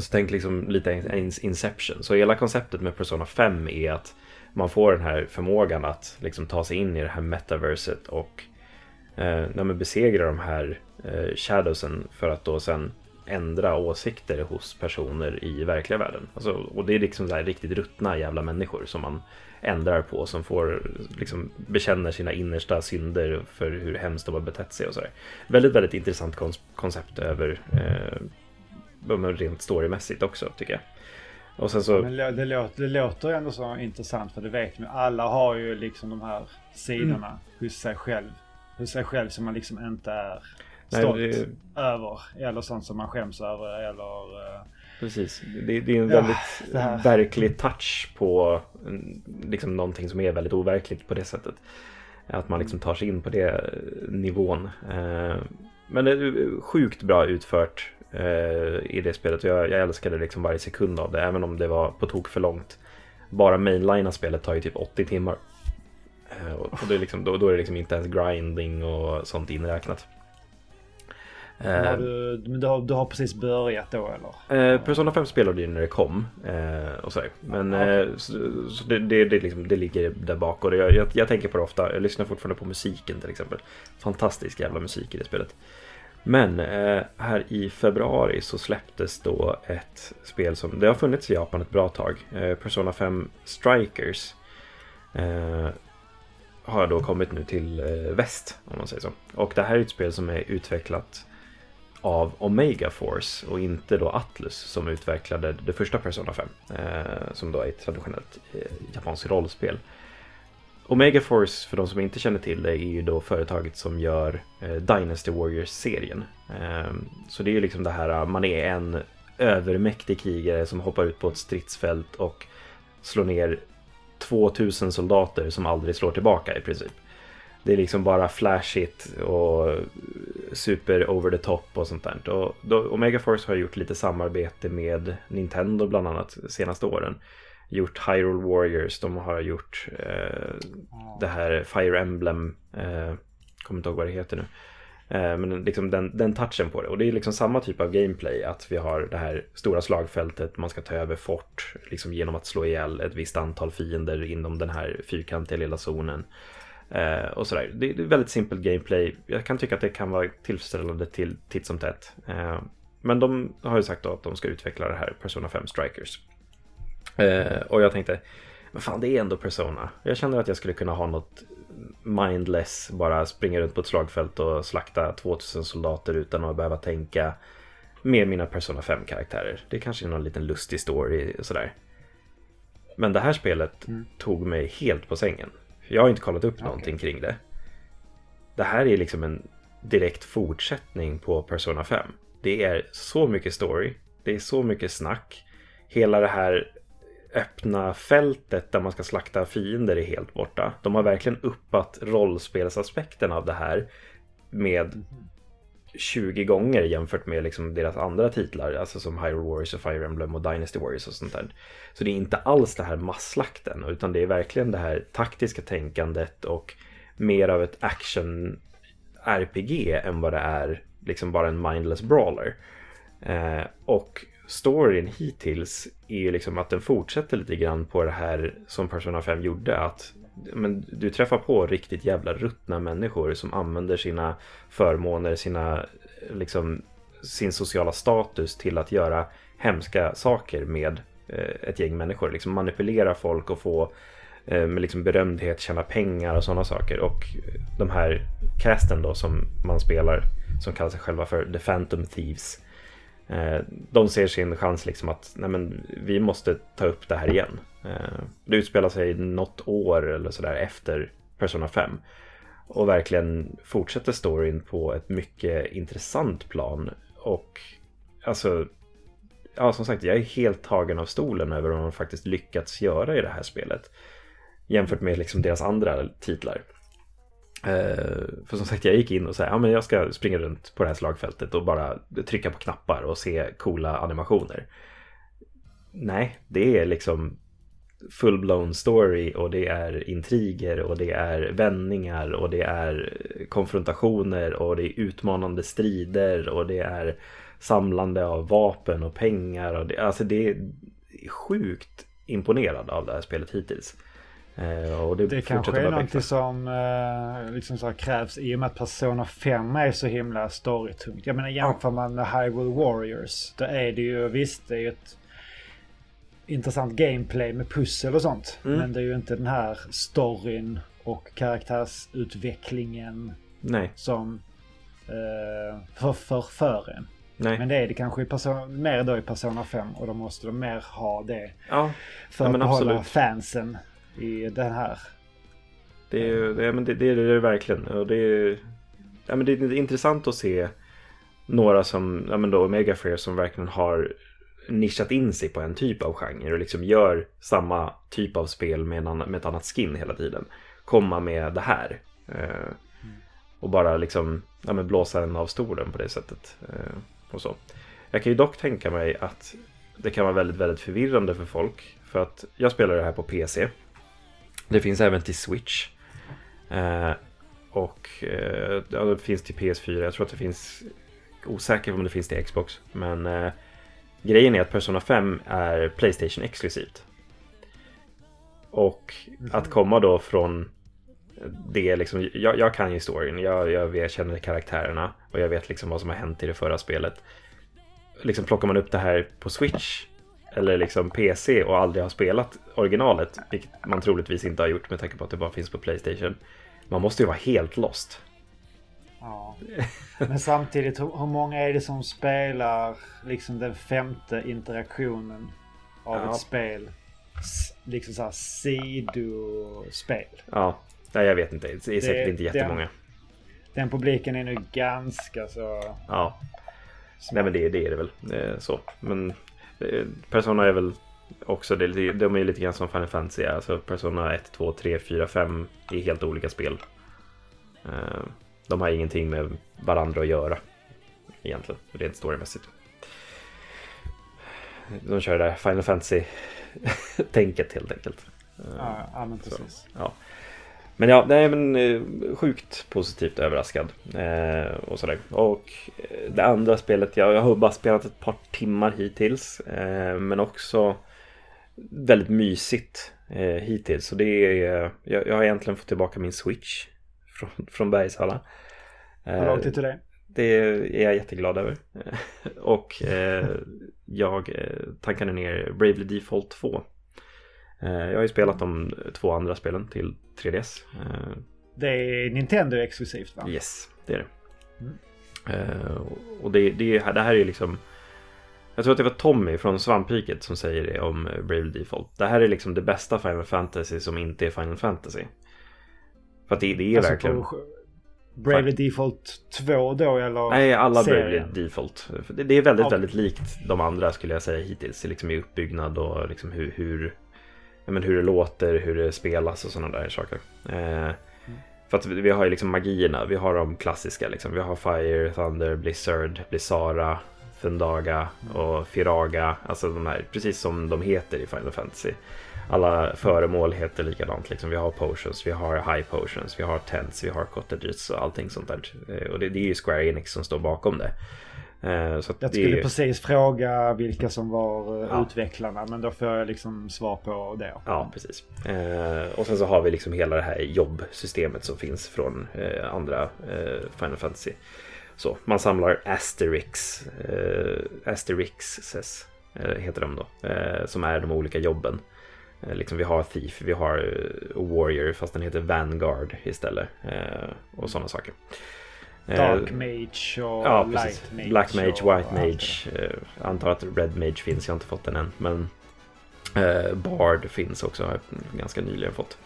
Så tänk liksom lite Inception. Så hela konceptet med Persona 5 är att man får den här förmågan att liksom ta sig in i det här metaverset och eh, besegra de här eh, shadowsen för att då sen ändra åsikter hos personer i verkliga världen. Alltså, och det är liksom så här riktigt ruttna jävla människor som man ändrar på som får liksom bekänner sina innersta synder för hur hemskt de har betett sig och sådär. Väldigt, väldigt intressant koncept över eh, rent storymässigt också tycker jag. Och sen så... Men det, låter, det låter ändå så intressant för det vet man Alla har ju liksom de här sidorna mm. hos sig själv. Hos sig själv som man liksom inte är stolt Nej, det... över. Eller sånt som man skäms över. Eller... Uh... Precis. Det, det, är en väldigt ja, verklig touch på liksom någonting som är väldigt overkligt på det sättet. Att man liksom tar sig in på det nivån. Eh, men det är sjukt bra utfört eh, i det spelet. Jag, jag älskade liksom varje sekund av det, även om det var på tok för långt. Bara mainlina spelet tar ju typ 80 timmar. Eh, och det är liksom, då, då, är det liksom inte ens grinding och sånt inräknat. Har du, du, har, du har precis börjat då eller? Eh, Persona 5 spelade ju när det kom. Eh, och så Men okay. eh, så, så det, det, det, liksom, det, ligger där bak. Och jag, jag, jag, tänker på det ofta. Jag lyssnar fortfarande på musiken till exempel. Fantastisk jävla musik i det spelet. Men eh, här i februari så släpptes då ett spel som det har funnits i Japan ett bra tag. Eh, Persona 5 Strikers. Eh, har då kommit nu till eh, väst om man säger så. Och det här är ett spel som är utvecklat av Omega Force och inte då Atlus som utvecklade det första Persona 5. Eh, som då är ett traditionellt eh, japanskt rollspel. Omega Force, för de som inte känner till det, är ju då företaget som gör eh, Dynasty Warriors-serien. Eh, så det är ju liksom det här, man är en övermäktig krigare som hoppar ut på ett stridsfält och slår ner 2000 soldater som aldrig slår tillbaka i princip. Det är liksom bara flashigt och super over the top och sånt där. Och då, Omega Force har gjort lite samarbete med Nintendo bland annat de senaste åren. Gjort Hyrule Warriors, de har gjort eh, det här Fire Emblem, eh, kommer inte ihåg vad det heter nu. Eh, men liksom den, den touchen på det. Och det är liksom samma typ av gameplay. Att vi har det här stora slagfältet. Man ska ta över fort. Liksom genom att slå ihjäl ett visst antal fiender inom den här fyrkantiga lilla zonen. Eh, och sådär. Det, det, är väldigt simpelt gameplay. Jag kan tycka att det kan vara tillfredsställande till titt som tätt. Eh, men de har ju sagt att de ska utveckla det här Persona 5 Strikers. Eh, och jag tänkte, men fan det är ändå Persona. Jag känner att jag skulle kunna ha något mindless, bara springa runt på ett slagfält och slakta 2000 soldater utan att behöva tänka med mina Persona 5-karaktärer. Det kanske är någon liten lustig story sådär. Men det här spelet mm. tog mig helt på sängen. Jag har inte kollat upp okay. någonting kring det. Det här är liksom en direkt fortsättning på Persona 5. Det är så mycket story. Det är så mycket snack. Hela det här öppna fältet där man ska slakta fiender är helt borta. De har verkligen uppat rollspelsaspekten av det här med 20 gånger jämfört med liksom deras andra titlar, alltså som Hyrule Warriors och Fire Emblem och Dynasty Warriors och sånt där. Så det är inte alls det här masslakten, utan det är verkligen det här taktiska tänkandet och mer av ett action-RPG än vad det är liksom bara en mindless brawler. Eh, och storyn hittills är ju liksom att den fortsätter lite grann på det här som Persona 5 gjorde. Att men du träffar på riktigt jävla ruttna människor som använder sina förmåner, sina, liksom, sin sociala status till att göra hemska saker med eh, ett gäng människor. Liksom manipulera folk och få eh, med liksom berömdhet tjäna pengar och sådana saker. Och de här casten då som man spelar, som kallar sig själva för The Phantom Thieves. Eh, de ser sin chans liksom att nej men, vi måste ta upp det här igen. Eh, det utspelar sig något år eller sådär efter Persona 5. Och verkligen fortsätter storyn på ett mycket intressant plan. Och alltså, ja som sagt, jag är helt tagen av stolen över vad de faktiskt lyckats göra i det här spelet. Jämfört med liksom deras andra titlar. Eh, för som sagt, jag gick in och sa ja, men jag ska springa runt på det här slagfältet och bara trycka på knappar och se coola animationer. Nej, det är liksom full-blown story och det är intriger och det är vändningar och det är konfrontationer och det är utmanande strider och det är samlande av vapen och pengar. Och det, alltså det är sjukt imponerad av det här spelet hittills. Eh, det det kanske är någonting som eh, liksom så krävs i och med att Persona 5 är så himla storytungt. Jag menar jämför man med Hyrule Warriors. Då är det ju visst, det är ju ett intressant gameplay med pussel och sånt. Mm. Men det är ju inte den här storyn och karaktärsutvecklingen Nej. som eh, förför för en. Nej. Men det är det kanske i person, mer då i Persona 5 och då måste de mer ha det. Ja, för ja, att behålla absolut. fansen i den här. Det är, det, men det, det är det verkligen. Och det, är, ja, men det är intressant att se några som, ja men då Omega Fair som verkligen har nischat in sig på en typ av genre och liksom gör samma typ av spel med, en, med ett annat skin hela tiden. Komma med det här. Eh, och bara liksom ja, men blåsa den av stolen på det sättet. Eh, och så. Jag kan ju dock tänka mig att det kan vara väldigt, väldigt förvirrande för folk. För att jag spelar det här på PC. Det finns även till Switch. Eh, och eh, ja, det finns till PS4. Jag tror att det finns osäker om det finns till Xbox. Men eh, grejen är att Persona 5 är Playstation exklusivt. Och mm. att komma då från det liksom, jag, jag kan ju storyn, jag, jag, jag känner karaktärerna och jag vet liksom vad som har hänt i det förra spelet. Liksom plockar man upp det här på Switch eller liksom PC och aldrig har spelat originalet, vilket man troligtvis inte har gjort med tanke på att det bara finns på Playstation. Man måste ju vara helt lost. Ja. Men samtidigt, hur, många är det som spelar liksom den femte interaktionen av ja. ett spel? Liksom såhär sidospel. Ja, Nej, jag vet inte. Det är säkert det, inte jättemånga. Den, den publiken är nu ganska så... Ja. Nej, men det, det är det väl. Eh, så. Men Persona är väl också, det, de är lite grann som Final Fantasy. Alltså Persona 1, 2, 3, 4, 5 är helt olika spel. Eh, de har ingenting med varandra att göra. Egentligen, rent storymässigt. De kör det där Final Fantasy-tänket helt enkelt. Ja, ja men precis. Så, ja. Men ja, nej men eh, sjukt positivt överraskad. Eh, och sådär. Och eh, det andra spelet, jag, jag har bara spelat ett par timmar hittills. Eh, men också väldigt mysigt eh, hittills. Så det är, jag, jag har egentligen fått tillbaka min Switch från, från Bergsala. Eh, Hur långt är till det? Det är jag jätteglad över. och eh, jag tankade ner Bravely Default 2 Eh, jag har ju spelat de två andra spelen till 3DS. Eh, det är Nintendo exklusivt va? Yes, det är det. Mm. Eh, och det, det, det här är liksom jag tror att det var Tommy från Svampriket som säger det om Brave Default. Det här är liksom det bästa Final Fantasy som inte är Final Fantasy. För att det, det är alltså verkligen... Bravely Default 2 då eller? Nej, alla Bravely Default. Det, är väldigt, ja. väldigt likt de andra skulle jag säga hittills. Liksom i uppbyggnad och liksom hur, hur men hur det låter, hur det spelas och sådana där saker. Eh, för att vi har ju liksom magierna, vi har de klassiska liksom. Vi har Fire, Thunder, Blizzard, Blizzara, Fundaga och Firaga. Alltså de här, precis som de heter i Final Fantasy. Alla föremål heter likadant. Liksom. Vi har potions, vi har high potions, vi har tents, vi har cottages och allting sånt där. Eh, och det, det är ju Square Enix som står bakom det. Eh, så jag skulle det... precis fråga vilka som var eh, ja. utvecklarna men då får jag liksom svar på det. Ja, precis. Eh, och sen så har vi liksom hela det här jobbsystemet som finns från andra Final Fantasy. Så man samlar Asterix, Asterixes heter de då, som är de olika jobben. Liksom vi har Thief, vi har Warrior fast den heter Vanguard istället och sådana saker. Dark Mage och ja, Light Mage. Black Mage, White Mage. Uh, antar att Red Mage finns, jag har inte fått den än. Men uh, Bard finns också, har jag ganska nyligen fått.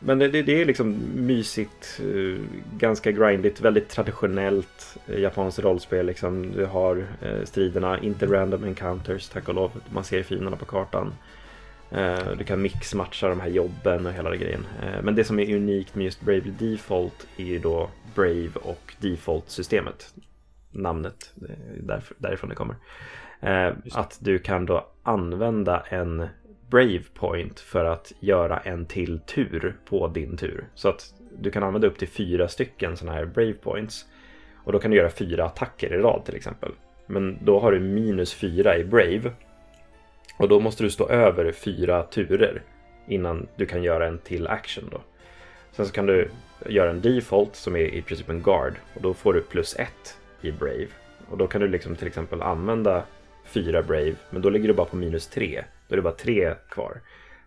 Men det, det, är liksom mysigt, ganska grindigt, väldigt traditionellt japanskt rollspel. Liksom. Du har striderna, inte random encounters, tack och lov. Man ser fienderna på kartan. Eh, du kan mixmatcha de här jobben och hela den grejen. Eh, men det som är unikt med just Bravely Default är ju då Brave och Default-systemet. Namnet, därför, därifrån det kommer. Eh, att du kan då använda en Brave Point för att göra en till tur på din tur. Så att du kan använda upp till fyra stycken sådana här Brave Points. Och då kan du göra fyra attacker i rad till exempel. Men då har du minus fyra i Brave och då måste du stå över fyra turer innan du kan göra en till action då. Sen så kan du göra en default som är i princip en guard och då får du plus ett i Brave. Och då kan du liksom till exempel använda fyra Brave men då ligger du bara på minus tre. Då är det bara tre kvar.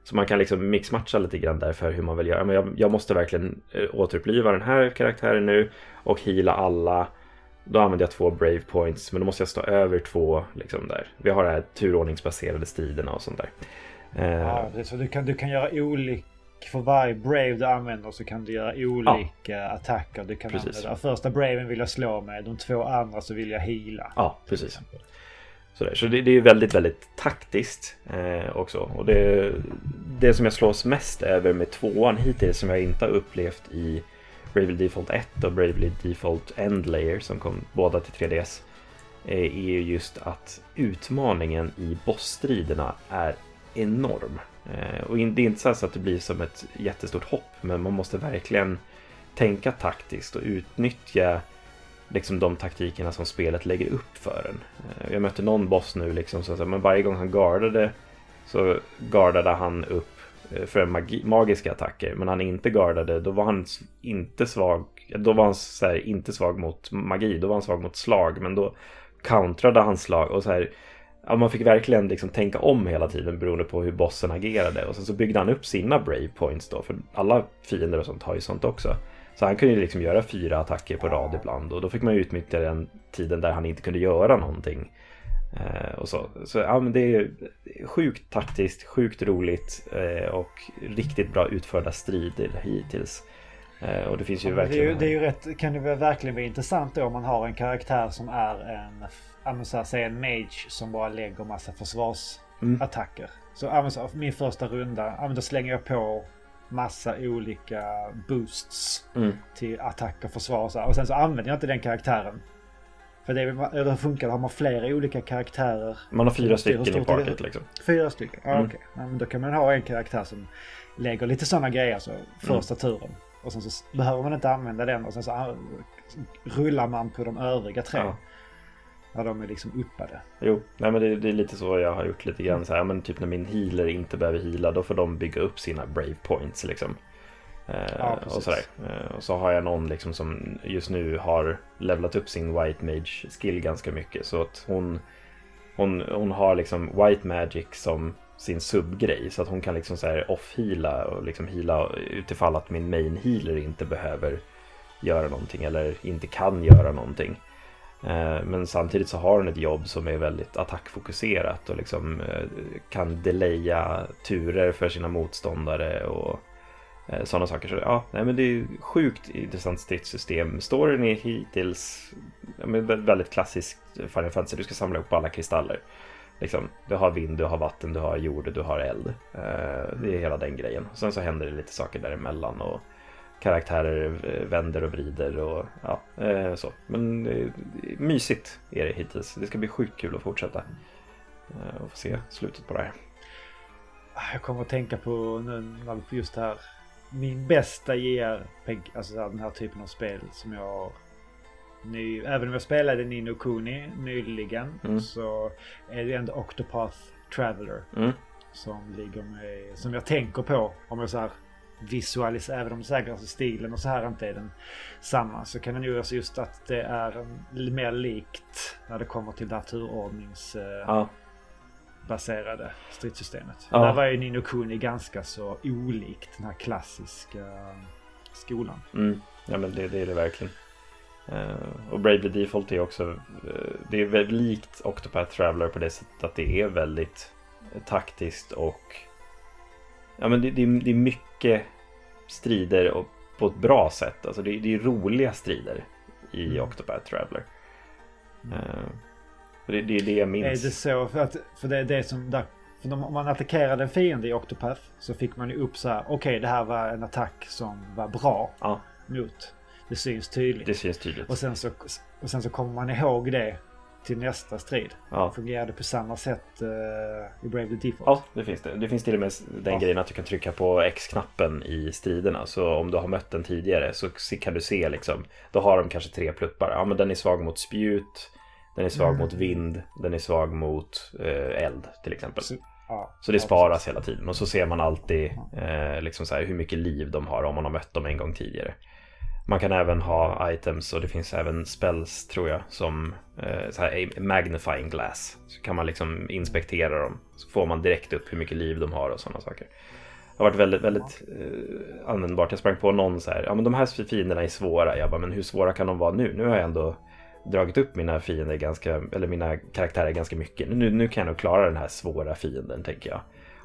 Så man kan liksom mixmatcha lite grann där för hur man vill göra. Men jag, jag måste verkligen eh, återuppliva den här karaktären nu och hila alla då använder jag två Brave Points, men då måste jag stå över två liksom där. Vi har de här turordningsbaserade striderna och sånt där. Ja, det så du kan, du kan göra olika... För varje Brave du använder så kan du göra olika ja. attacker. Du kan precis. använda. Första Braven vill jag slå med, de två andra så vill jag heala. Ja, precis. Sådär. Så det, det är väldigt, väldigt taktiskt eh, också. Och det, det som jag slås mest över med tvåan hittills som jag inte har upplevt i Bravely Default 1 och Bravely Default End Layer som kom båda till 3DS eh, är ju just att utmaningen i bossstriderna är enorm. Eh, och det är inte så att det blir som ett jättestort hopp, men man måste verkligen tänka taktiskt och utnyttja liksom de taktikerna som spelet lägger upp för en. Eh, jag mötte någon boss nu liksom, så att, men varje gång han gardade så gardade han upp Eh, för magi, magiska attacker. Men han inte gardade, då var han inte svag. Då var han så här, inte svag mot magi, då var han svag mot slag. Men då countrade han slag och så här. Ja, man fick verkligen liksom tänka om hela tiden beroende på hur bossen agerade. Och sen så byggde han upp sina brave points då. För alla fiender och sånt har ju sånt också. Så han kunde liksom göra fyra attacker på rad ibland. Och då fick man ju utnyttja den tiden där han inte kunde göra någonting. Eh, och så. så ja, men det är sjukt taktiskt, sjukt roligt eh, och riktigt bra utförda strider hittills. Eh, och det finns ju ja, verkligen... Det är ju, det är ju rätt, kan det verkligen vara intressant då om man har en karaktär som är en, så här, säg en mage som bara lägger massa försvarsattacker. Mm. Så, så min första runda, då slänger jag på massa olika boosts mm. till attack och försvar och, så och sen så använder jag inte den karaktären för det, är, det funkar, har man flera olika karaktärer. Man har fyra stycken i partyt liksom. Fyra stycken, ja mm. okej. Okay. Ja, då kan man ha en karaktär som lägger lite sådana grejer, så första mm. turen. Och sen så behöver man inte använda den och sen så ah, rullar man på de övriga tre. Ja. När de är liksom uppade. Jo, nej men det, det, är lite så jag har gjort lite grann så här, men typ när min healer inte behöver heala då får de bygga upp sina brave points liksom. Eh, ja, och, sådär. Eh, och så har jag någon liksom som just nu har levlat upp sin White Mage skill ganska mycket. Så att hon, hon, hon har liksom White Magic som sin subgrej. Så att hon kan liksom off-heala och liksom heala utifall att min main healer inte behöver göra någonting eller inte kan göra någonting. Eh, men samtidigt så har hon ett jobb som är väldigt attackfokuserat och liksom kan delaya turer för sina motståndare och Eh, sådana saker. Så ja, nej, men det är sjukt intressant stridssystem. Storyn är hittills ja, men väldigt klassisk Final Fantasy. Du ska samla ihop alla kristaller. Liksom, du har vind, du har vatten, du har jord, du har eld. Eh, det är hela den grejen. Sen så händer det lite saker däremellan och karaktärer eh, vänder och vrider och ja, eh, så. Men mysigt är det hittills. Det ska bli sjukt kul att fortsätta och få se slutet på det här. Jag kommer att tänka på nu just det här min bästa JRPG, alltså den här typen av spel som jag ny, även om jag spelade Nino Kuni nyligen mm. så är det ändå Octopath Traveler. Mm. Som ligger med, som jag tänker på om jag så här visualiserar, även om säkert alltså stilen och så här inte är den samma så kan ju alltså just att det är mer likt när det kommer till det här turordnings... Eh, ja baserade stridssystemet. Ja. Där var ju Nino Kuni ganska så olikt den här klassiska skolan. Mm. Ja men det, det är det verkligen. Uh, och Bravely Default är också uh, Det är väldigt likt Octopath Traveler på det sättet att det är väldigt taktiskt och Ja men det, det, det är mycket strider och på ett bra sätt. Alltså det, det är roliga strider i mm. Octopath Traveler. Uh, det, det är det jag minns. Är det så? För, att, för det är det som där för om man attackerade en fiende i Octopath så fick man ju upp så här. Okej, okay, det här var en attack som var bra ja. mot. Det syns tydligt. Det syns tydligt. Och sen så, och sen så kommer man ihåg det till nästa strid. Ja. Det fungerade på samma sätt uh, i Bravely Default. Ja, det finns det. Det finns till och med den ja. grejen att du kan trycka på X-knappen i striderna. Så om du har mött den tidigare så kan du se liksom. Då har de kanske tre pluppar. Ja, men den är svag mot spjut. Den är svag mm. mot vind. Den är svag mot uh, eld till exempel. Så, ja, så det sparas precis. hela tiden. Och så ser man alltid uh, liksom så här, hur mycket liv de har om man har mött dem en gång tidigare. Man kan även ha items och det finns även spells tror jag som eh, så här, magnifying glass. Så kan man liksom inspektera dem. Så får man direkt upp hur mycket liv de har och sådana saker. Det har varit väldigt, väldigt eh, användbart. Jag sprang på någon så här, ja men de här fienderna är svåra. Jag bara, men hur svåra kan de vara nu? Nu har jag ändå dragit upp mina fiender ganska, eller mina karaktärer ganska mycket. Nu, nu kan jag nog klara den här svåra fienden tänker jag.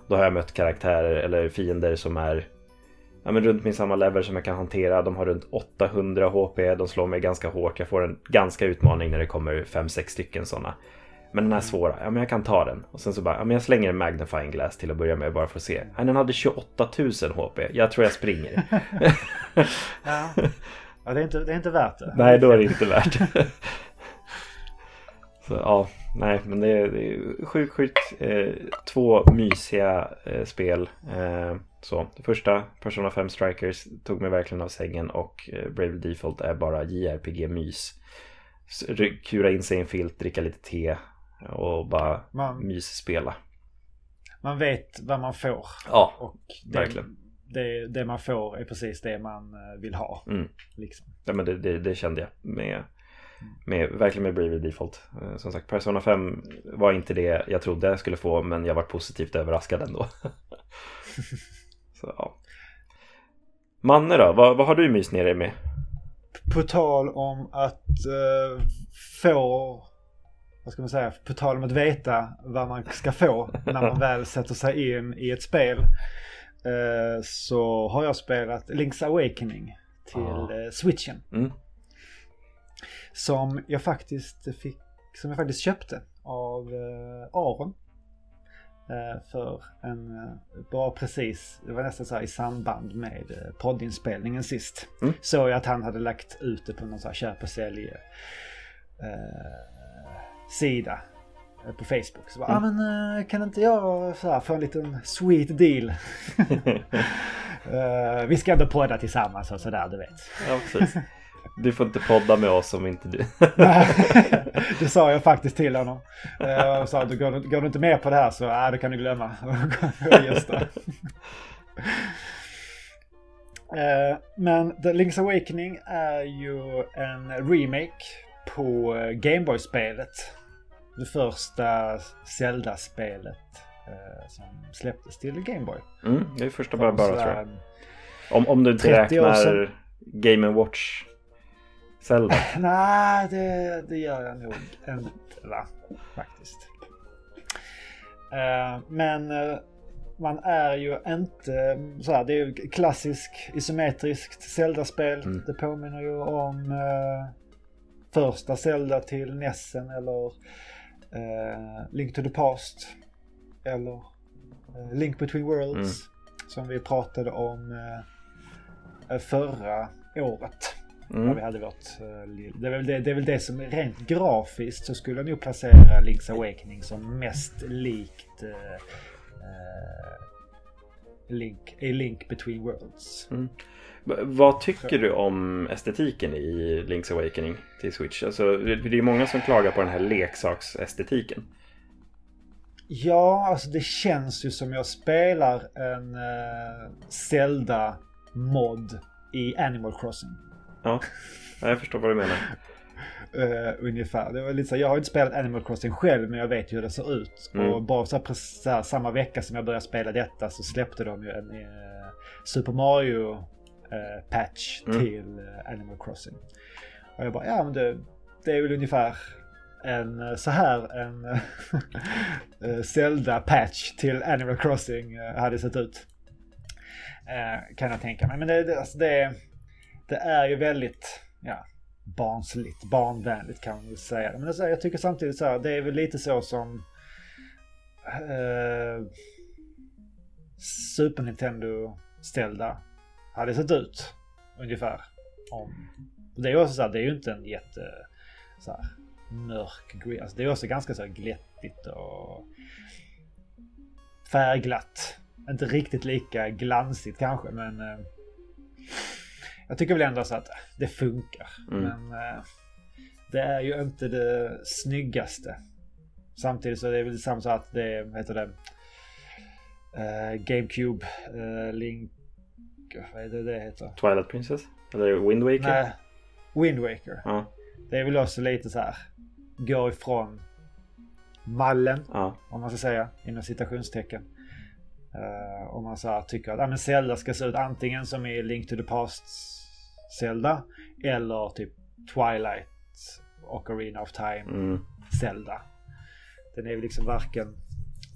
Då har jag mött karaktärer eller fiender som är ja, men runt min samma level som jag kan hantera. De har runt 800 HP. De slår mig ganska hårt. Jag får en ganska utmaning när det kommer 5-6 stycken sådana. Men den här mm. svåra, ja men jag kan ta den. Och sen så bara, ja men jag slänger en magnifying glass till att börja med bara för att se. Ja, den hade 28 000 HP. Jag tror jag springer. ja. Ja, det är, inte, det är inte värt det. Nej, då är det inte värt det. så ja, nej men det är, det är sjukt, sjukt. Eh, två mysiga eh, spel. Eh, så det första, Persona 5 Strikers, tog mig verkligen av sängen och eh, Brave Default är bara JRPG-mys. Kura in sig i en filt, dricka lite te och bara man, mysspela. Man vet vad man får. Ja, och det, verkligen. Det, det man får är precis det man eh, vill ha. Mm. Liksom. Ja, men det, det, det, kände jag med, med, verkligen med Bravely Default. Eh, som sagt, Persona 5 var inte det jag trodde jag skulle få, men jag var positivt överraskad ändå. Så, ja. Manne då, vad, vad har du mys ner dig med? På tal om att uh, få, vad ska man säga, på tal om att veta vad man ska få när man väl sätter sig in i ett spel. Uh, så har jag spelat Link's Awakening till uh, switchen. Mm. Som jag faktiskt fick, som jag faktiskt köpte av Aron. Eh, för en, eh, bara precis, det var nästan så här i samband med eh, poddinspelningen sist. Mm. Såg jag att han hade lagt ut det på någon så här köp och sälj eh, sida på Facebook. Så bara, mm. ah, men kan inte jag så här, få en liten sweet deal? uh, vi ska ändå podda tillsammans och sådär, du vet. Ja, precis. Du får inte podda med oss om inte du... det sa jag faktiskt till honom. Jag sa, går, du, går du inte med på det här så äh, det kan du glömma. Eh, men The Link's Awakening är ju en remake på eh, Gameboy-spelet. Det första Zelda-spelet eh, som släpptes till Gameboy. Mm, det är första bara, bara tror jag. Om, om du inte räknar Game Watch Zelda? Nej, det, det gör jag nog inte va? Faktiskt. Uh, men uh, man är ju inte så här, det är ju klassisk isometriskt Zelda-spel. Mm. Det påminner ju om uh, första Zelda till Nessen eller Link to the Past. Eller Link Between Worlds. Mm. Som vi pratade om förra året. Mm. vi hade vårt, eh, det, är väl det, det är väl det som rent grafiskt så skulle jag nog placera Link's Awakening som mest likt uh, Link, A Link Between Worlds. Mm. Vad tycker du om estetiken i Link's Awakening till Switch? Alltså, det är många som klagar på den här leksaksestetiken. Ja, alltså det känns ju som jag spelar en uh, Zelda-mod i Animal Crossing. Ja, jag förstår vad du menar. Uh, ungefär. Det var lite så, jag har inte spelat Animal Crossing själv men jag vet ju hur det ser ut. Mm. Och bara så, precis, så här, samma vecka som jag började spela detta så släppte de ju en uh, Super Mario uh, patch mm. till Animal Crossing. Och jag bara, ja men det, det är väl ungefär en så här en Zelda patch till Animal Crossing hade sett ut. kan jag tänka mig. Men det, det, alltså det det är ju väldigt, ja, barnsligt, barnvänligt kan man väl säga. Men alltså, jag tycker samtidigt så här, det är väl lite så som eh, Super Nintendo-ställda hade sett ut. Ungefär. Om, det är också så här, det är ju inte en jätte så här, mörk green. Alltså det är också ganska så här glättigt och färgglatt. Inte riktigt lika glansigt kanske men eh, jag tycker väl ändå så att det funkar. Mm. Men eh, det är ju inte det snyggaste. Samtidigt så är det väl samma sak att det heter det, uh, GameCube, uh, Link, vad är det det heter? Twilight Princess? Eller Wind Waker? Nej, Wind Waker. Ja. Det är väl också lite så här, gå ifrån mallen, ja. om man ska säga, inom citationstecken. Uh, om man så här tycker att ah, men Zelda ska se ut antingen som i Link to the Past Zelda eller typ Twilight och Arena of Time mm. Zelda. Den är ju liksom varken,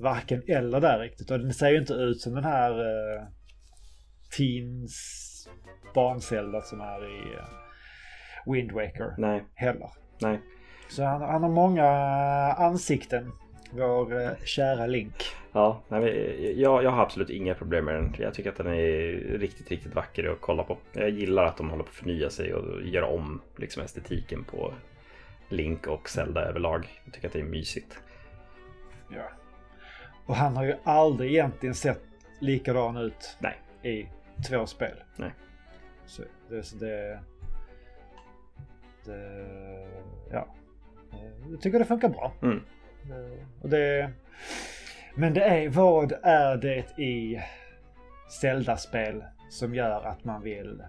varken eller där riktigt. Och den ser ju inte ut som den här uh, Teens barn-Zelda som är i uh, Wind Waker. Nej. Heller. Nej. Så han, han har många ansikten. Vår uh, kära Link. Ja, nej, jag, jag har absolut inga problem med den. Jag tycker att den är riktigt, riktigt vacker att kolla på. Jag gillar att de håller på att förnya sig och göra om liksom, estetiken på Link och Zelda överlag. Jag tycker att det är mysigt. Ja. Och han har ju aldrig egentligen sett likadan ut Nej. i två spel. Nej. Så det, så det, det ja. Jag tycker det funkar bra. Mm. Och det, men det är, vad är det i Zelda-spel som gör att man vill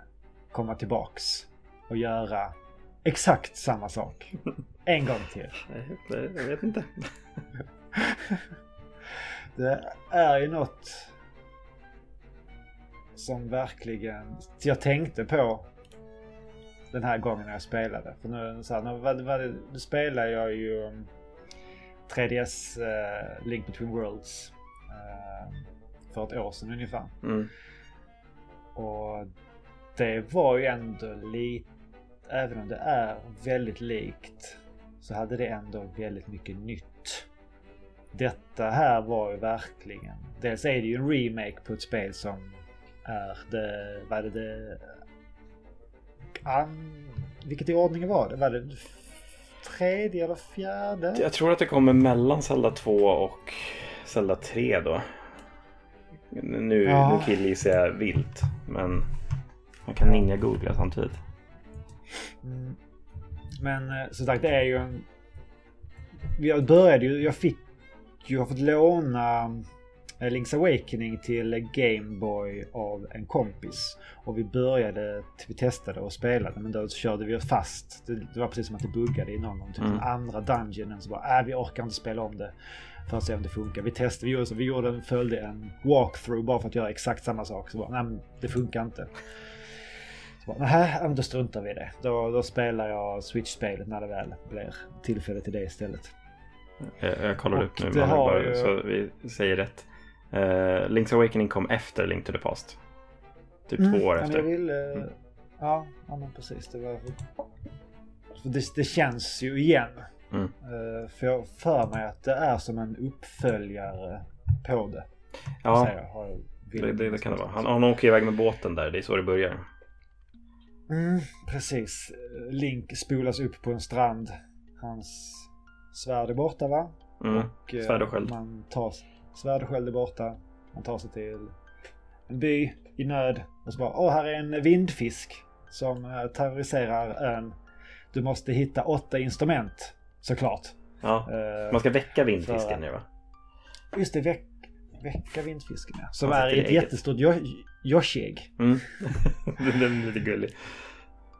komma tillbaks och göra exakt samma sak? En gång till. Jag vet inte. det är ju något som verkligen jag tänkte på den här gången när jag spelade. För nu, så här, nu, vad, vad, nu spelar jag ju 3DS uh, Link Between Worlds uh, för ett år sedan ungefär. Mm. Och det var ju ändå lite, även om det är väldigt likt, så hade det ändå väldigt mycket nytt. Detta här var ju verkligen, dels är det ju en remake på ett spel som är det, vad är det, an, vilket i ordningen var det? Var det tredje eller fjärde? Jag tror att det kommer mellan Zelda 2 och Zelda 3 då. Nu, ja. nu killgissar jag vilt. Men man kan ninja-googla samtidigt. Mm. Men eh, som sagt, det är ju en... Jag började ju, jag fick ju, har fått låna Link's Awakening till Gameboy av en kompis. Och vi började, vi testade och spelade men då körde vi fast. Det, det var precis som att det buggade i någon typ mm. den andra dungeonen. Så bara, äh, vi orkar inte spela om det för att se om det funkar. Vi testade, vi gjorde, vi gjorde, följde en walkthrough bara för att göra exakt samma sak. Så bara, nej men det funkar inte. Så bara, nej, då struntar vi i det. Då, då spelar jag Switch-spelet när det väl blir tillfälle till det istället. Jag, jag kollar upp nu, bara, ju... så vi säger rätt. Uh, Link's Awakening kom efter Link to the Past. Typ mm, två år efter. Jag vill, uh, mm. ja, ja, men precis. Det, var, det, det känns ju igen. Mm. Uh, för jag för mig att det är som en uppföljare på det. Ja, det, det, det, kan det vara. Han, han åker iväg med båten där, det är så det börjar. Mm, precis. Link spolas upp på en strand. Hans svärd är borta va? Mm, och, svärd och sköld. Man tar, svärd och sköld är borta. Man tar sig till en by i nöd. Och så bara, åh här är en vindfisk som eh, terroriserar ön. Du måste hitta åtta instrument. Såklart. Ja, uh, man ska väcka vindfisken nu va? Just det, väck, väcka vindfisken ja. Som är i ett jättestort Yoshi-ägg. Mm. Den är lite gullig.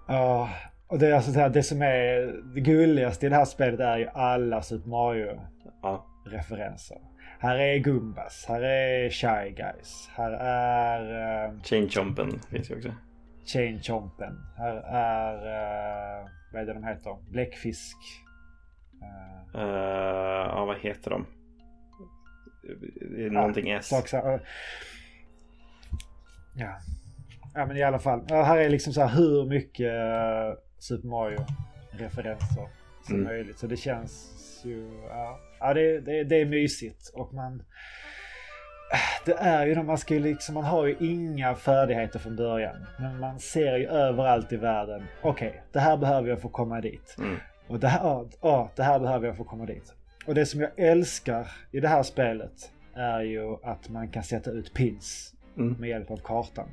Ja, och det är alltså det, här, det som är det gulligaste i det här spelet är ju alla Super Mario-referenser. Här är Gumbas, här är Shy Guys, här är... Uh, Chain Chompen finns ju också. Chain Chompen. Här är... Uh, vad är det de heter? Bläckfisk. Uh, uh, ja, vad heter de? Någonting ja, S. Sak, uh, ja. ja, men i alla fall. här är liksom så här hur mycket Super Mario referenser som mm. möjligt. Så det känns ju, ja, ja det, det, det är mysigt och man det är ju man ska liksom, man har ju inga färdigheter från början. Men man ser ju överallt i världen. Okej, okay, det här behöver jag få komma dit. Mm. Och det här, ja, oh, det här behöver jag få komma dit. Och det som jag älskar i det här spelet är ju att man kan sätta ut pins mm. med hjälp av kartan.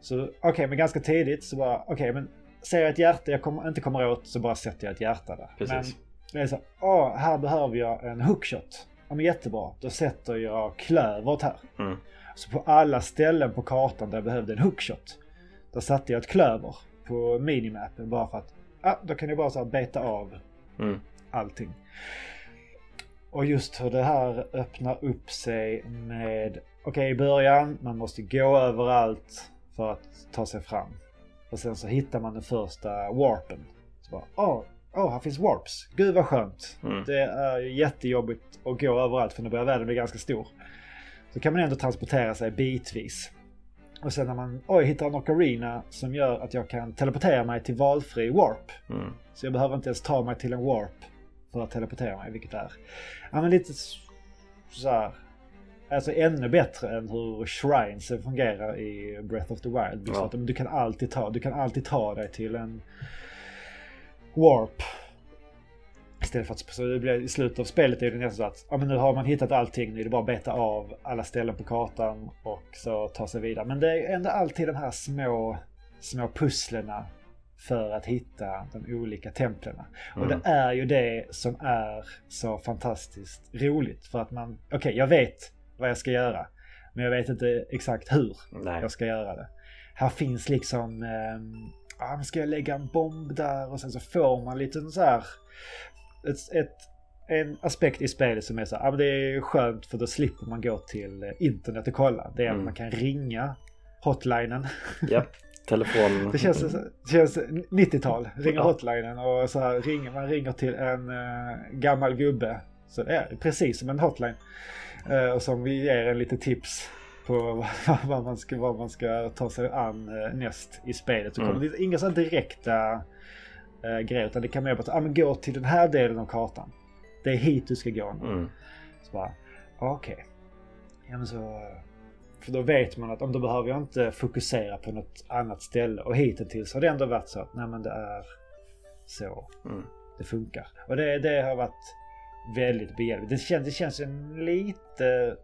Så okej, okay, men ganska tidigt så bara, okej okay, men ser jag ett hjärta jag kommer, inte kommer åt så bara sätter jag ett hjärta där. Precis. Men det är så, åh, här behöver jag en hookshot. Ja men jättebra, då sätter jag klövret här. Mm. Så på alla ställen på kartan där jag behövde en hookshot. Där satte jag ett klöver på minimappen bara för att, ja då kan jag bara så här beta av mm. allting. Och just hur det här öppnar upp sig med, okej okay, i början, man måste gå överallt för att ta sig fram. Och sen så hittar man den första warpen. Så bara, åh, oh, här finns warps. Gud vad skönt. Mm. Det är ju jättejobbigt att gå överallt för nu börjar världen bli ganska stor. Så kan man ändå transportera sig bitvis. Och sen när man oj, hittar en ocarina som gör att jag kan teleportera mig till valfri warp. Mm. Så jag behöver inte ens ta mig till en warp för att teleportera mig, vilket är ja, men lite så här, Alltså ännu bättre än hur shrines fungerar i Breath of the Wild. Ja. Att, du, kan alltid ta, du kan alltid ta dig till en warp. Istället för att det blir, i slutet av spelet är det nästan så att ja, men nu har man hittat allting. Nu är det bara att beta av alla ställen på kartan och så ta sig vidare. Men det är ändå alltid de här små, små pusslerna för att hitta de olika templen. Mm. Och det är ju det som är så fantastiskt roligt. För att man, okej okay, jag vet vad jag ska göra. Men jag vet inte exakt hur Nej. jag ska göra det. Här finns liksom, eh, ah, ska jag lägga en bomb där och sen så får man lite så här, ett, ett en aspekt i spelet som är så här, ah, men det är skönt för då slipper man gå till eh, internet och kolla. Det är mm. att man kan ringa hotlinen. Ja, telefon. det känns, det känns 90-tal. Ringa hotlinen och så här ringer man ringer till en uh, gammal gubbe. Så det är precis som en hotline. Uh, och som vi ger en lite tips på vad man ska, vad man ska ta sig an uh, näst i spelet. Så mm. det inga sådana direkta uh, grejer utan det kan mer bara ah, men gå till den här delen av kartan. Det är hit du ska gå nu. Mm. Så bara, okej. Okay. Ja men så för då vet man att om då behöver jag inte fokusera på något annat ställe. Och hittills har det ändå varit så att nej men det är så mm. det funkar. Och det, det har varit väldigt behjälpligt. Det känns, det känns en lite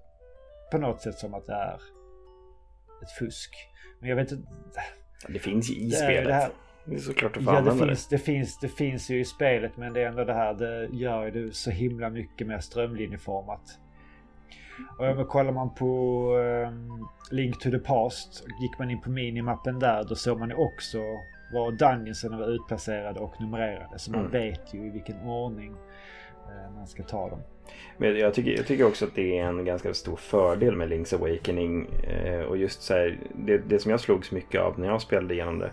på något sätt som att det är ett fusk. Men jag vet inte. Det finns ju i det spelet. Det, här, det är såklart att få ja, det finns, det. Det, finns, det finns ju i spelet men det är ändå det här. Det gör det så himla mycket mer strömlinjeformat. Och kollar man på um, Link to the Past, gick man in på minimappen där, då såg man ju också var dungeonsen var utplacerade och numrerade. Så man mm. vet ju i vilken ordning man ska ta dem. Men jag tycker, jag tycker också att det är en ganska stor fördel med Link's Awakening. Eh, och just så här, det, det som jag slogs mycket av när jag spelade igenom det.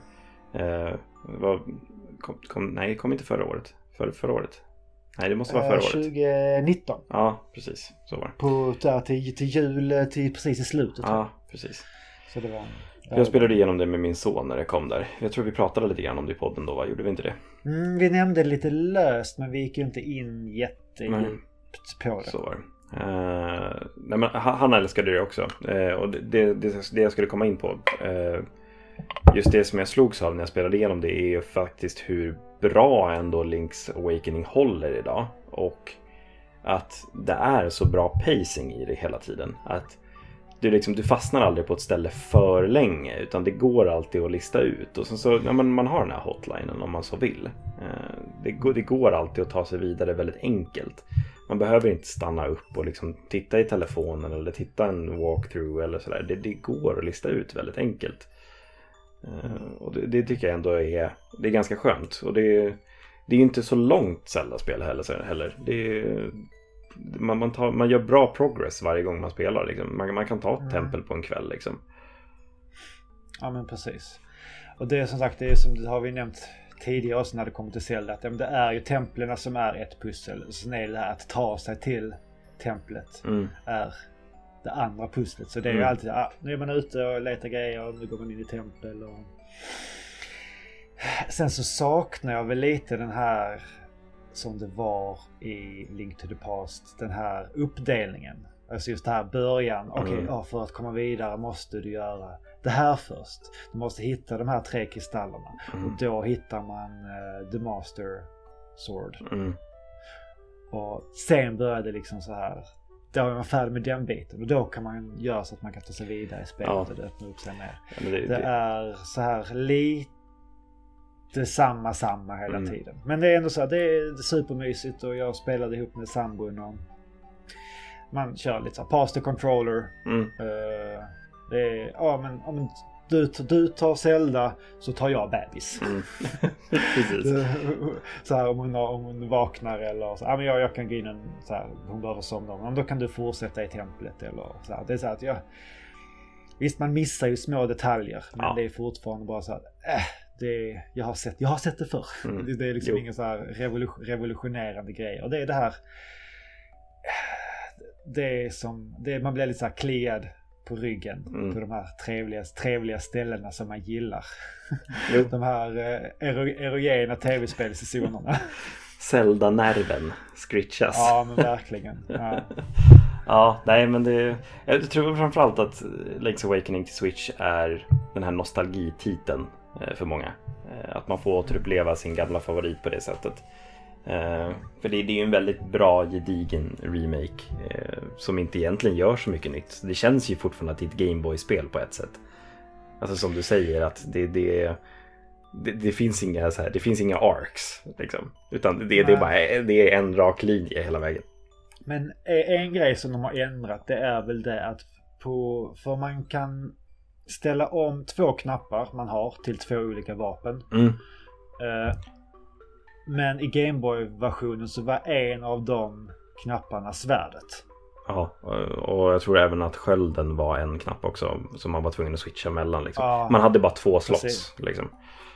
Eh, var, kom, kom, nej, kom inte förra året. För, förra året. Nej, det måste vara förra året. 2019. Ja, precis. Så var det. På, där, till, till jul, eh, till precis i slutet. Ja, precis. Så det var... Jag spelade igenom det med min son när det kom där. Jag tror vi pratade lite grann om det i podden då, va? Gjorde vi inte det? Mm, vi nämnde det lite löst, men vi gick ju inte in jättedjupt på det. Så var det. Uh, nej, men han älskade det också. Uh, och det, det, det, jag skulle komma in på. Uh, just det som jag slogs av när jag spelade igenom det är ju faktiskt hur bra ändå Link's Awakening håller idag. Och att det är så bra pacing i det hela tiden. Att du, liksom, du fastnar aldrig på ett ställe för länge utan det går alltid att lista ut. Och sen så, ja, men man har den här hotlinen om man så vill. Eh, det, går, det går alltid att ta sig vidare väldigt enkelt. Man behöver inte stanna upp och liksom titta i telefonen eller titta en walkthrough eller sådär. Det, det går att lista ut väldigt enkelt. Eh, och det, det, tycker jag ändå är, det är ganska skönt. Och det, det är inte så långt Zelda-spel heller. heller. Det är, man, man, tar, man gör bra progress varje gång man spelar. Liksom. Man, man kan ta ett mm. tempel på en kväll. Liksom. Ja men precis. Och det är som sagt, det är som det har vi nämnt tidigare också när det kommer till Zelda. Att det är ju templen som är ett pussel. Sen är det här att ta sig till templet. Mm. Är det andra pusslet. Så det är mm. ju alltid, ah, nu är man ute och letar grejer och nu går man in i tempel. Och... Sen så saknar jag väl lite den här som det var i Link to the Past. Den här uppdelningen. Alltså just det här början. Okej, okay, mm. för att komma vidare måste du göra det här först. Du måste hitta de här tre kristallerna. Mm. Och då hittar man uh, The Master Sword. Mm. Och sen börjar det liksom så här. Då är man färdig med den biten och då kan man göra så att man kan ta sig vidare i spelet ja. och det öppnar upp sig mer. Ja, det, det, det, är så här lite samma samma hela mm. tiden. Men det är ändå så här, det är supermysigt och jag spelade ihop med sambon och man kör lite så här pass the controller. Mm. Uh, det är, ja men, ja, men du, du tar Zelda så tar jag bebis. Mm. Precis. så här, om, hon, om hon vaknar eller så. Ja, men jag, jag kan gå in en, så här, hon behöver somna. Men då kan du fortsätta i templet eller så här. Det är så att jag... Visst man missar ju små detaljer. Men ja. det är fortfarande bara så att äh, det, jag, har sett, jag har sett det förr. Mm. Det, det, är liksom jo. ingen så här revolutionerande grej. Och det är det här... Det är som, det, man blir lite så här kliad på ryggen. Mm. På de här trevliga, trevliga ställena som man gillar. de här eh, erogena tv-spelsessionerna. Zelda-nerven scritchas. Ja, men verkligen. Ja. ja, nej men det... Jag tror framförallt att Link's Awakening till Switch är den här nostalgititeln för många. Eh, att man får återuppleva sin gamla favorit på det sättet. Uh, för det, är ju en väldigt bra gedigen remake som inte egentligen gör så mycket nytt. Det känns ju fortfarande att det är ett Gameboy-spel på ett sätt. Alltså som du säger att det, det, det, det finns inga så här, det finns inga arcs. Liksom. Utan det, det, är bara det är en rak linje hela vägen. Men en grej som de har ändrat det är väl det att på, för man kan ställa om två knappar man har till två olika vapen. Mm. Uh, men i Gameboy-versionen så var en av de knapparna svärdet. Ja, och jag tror även att skölden var en knapp också som man var tvungen att switcha mellan. Liksom. Ja, man hade bara två slots. Liksom.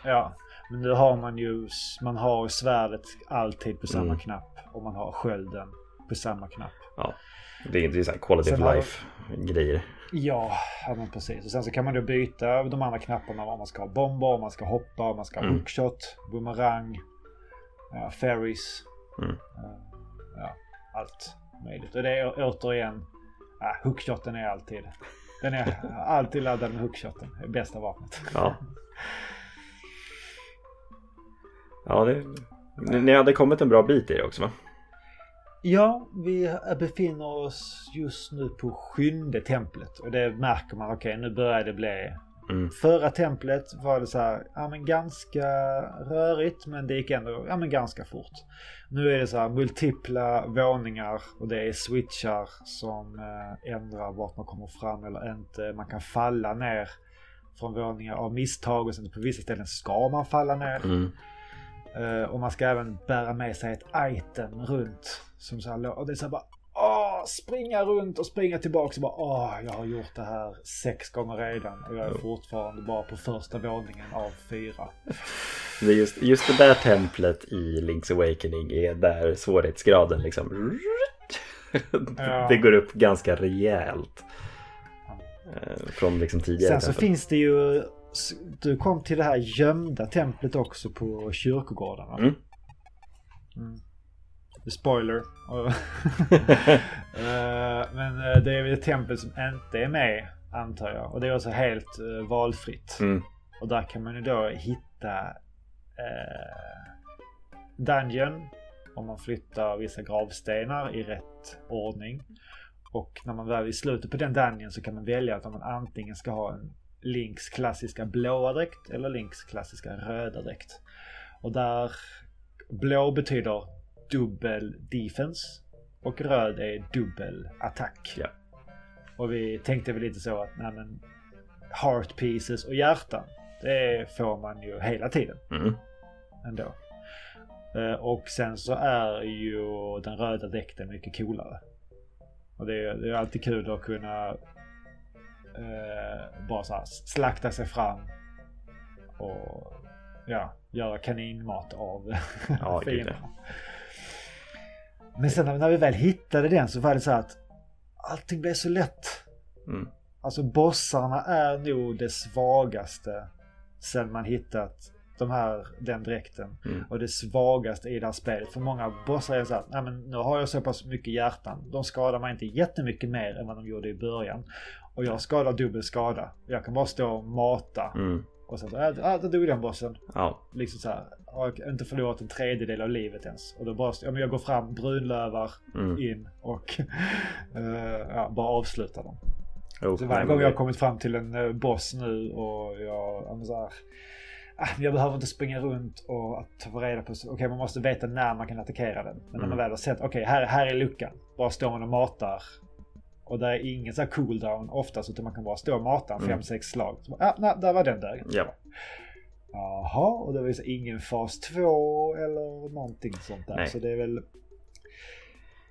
Ja, men nu har man ju man har svärdet alltid på samma mm. knapp och man har skölden på samma knapp. Ja, det är, inte så här quality sen of life grejer. Ja, ja men precis. Och sen så kan man då byta de andra knapparna om man ska ha bomber, om man ska hoppa, om man ska ha mm. hookshot, boomerang, ja, ferries. Mm. Ja, allt möjligt. Och det är återigen, ja, hookshoten är alltid, den är alltid laddad med hookshoten. Det är bästa vapnet. Ja. Ja, det, ni hade kommit en bra bit i det också va? Ja, vi befinner oss just nu på sjunde templet och det märker man. Okej, okay, nu börjar det bli Mm. Förra templet var det så här, ja men ganska rörigt men det gick ändå, ja men ganska fort. Nu är det så här multipla våningar och det är switchar som eh, ändrar vart man kommer fram eller inte. Man kan falla ner från våningar av misstag och sen på vissa ställen ska man falla ner. Mm. Uh, och man ska även bära med sig ett item runt. Som så här, och det är så här bara åh, springa runt och springa tillbaka och bara åh, jag har gjort det här sex gånger redan och jag är fortfarande bara på första våningen av fyra. Det just, just det där templet i Link's Awakening är där svårighetsgraden liksom ja. det går upp ganska rejält. Eh, från liksom tidigare Sen så tempel. finns det ju du kom till det här gömda templet också på kyrkogårdarna. Mm. Mm. Spoiler. Eh, men eh, det är väl ett tempel som inte är med antar jag. Och det är också helt uh, valfritt. Mm. Och där kan man ju då hitta uh, Dungeon. Om man flyttar vissa gravstenar i rätt ordning. Och när man väl är i slutet på den Dungeon så kan man välja att man antingen ska ha en Links klassiska blåa dräkt eller Links klassiska röda dräkt. Och där blå betyder dubbel defense och röd är dubbel attack. Ja. Och vi tänkte väl lite så att nej men heart pieces och hjärtan det får man ju hela tiden. Mm. Ändå. Eh, och sen så är ju den röda dräkten mycket coolare. Och det är, det är alltid kul att kunna eh, bara så slakta sig fram och ja, göra kaninmat av ja, fienderna. Men sen när vi väl hittade den så var det så att allting blev så lätt. Mm. Alltså bossarna är nog det svagaste sen man hittat de här, den dräkten. Mm. Och det svagaste i det här spelet. För många bossar är så att Nej, men nu har jag så pass mycket hjärtan. De skadar mig inte jättemycket mer än vad de gjorde i början. Och jag skadar dubbel skada. Jag kan bara stå och mata. Mm. Och sen så, ja, då dog den bossen. Ja. Liksom så här, har jag inte förlorat en tredjedel av livet ens. Och då bara, ja, men jag går fram, brunlövar Mm. in och eh, ja, bara avslutar dem. Jo, Så varje gång jag har kommit fram till en eh, boss nu och jag, ja, men så här, ah, jag behöver inte springa runt och ta reda på, okej man måste veta när man kan attackera den. Men när man Mm. väl har sett, okej här, här är luckan. Bara står man och matar. Och det är ingen så här cooldown oftast utan man kan bara stå och mata en Mm. fem, sex slag. Så, ah, nej, där var den där. Ja. Jaha, och det var så ingen fas 2 eller någonting sånt där. Nej. Så det är väl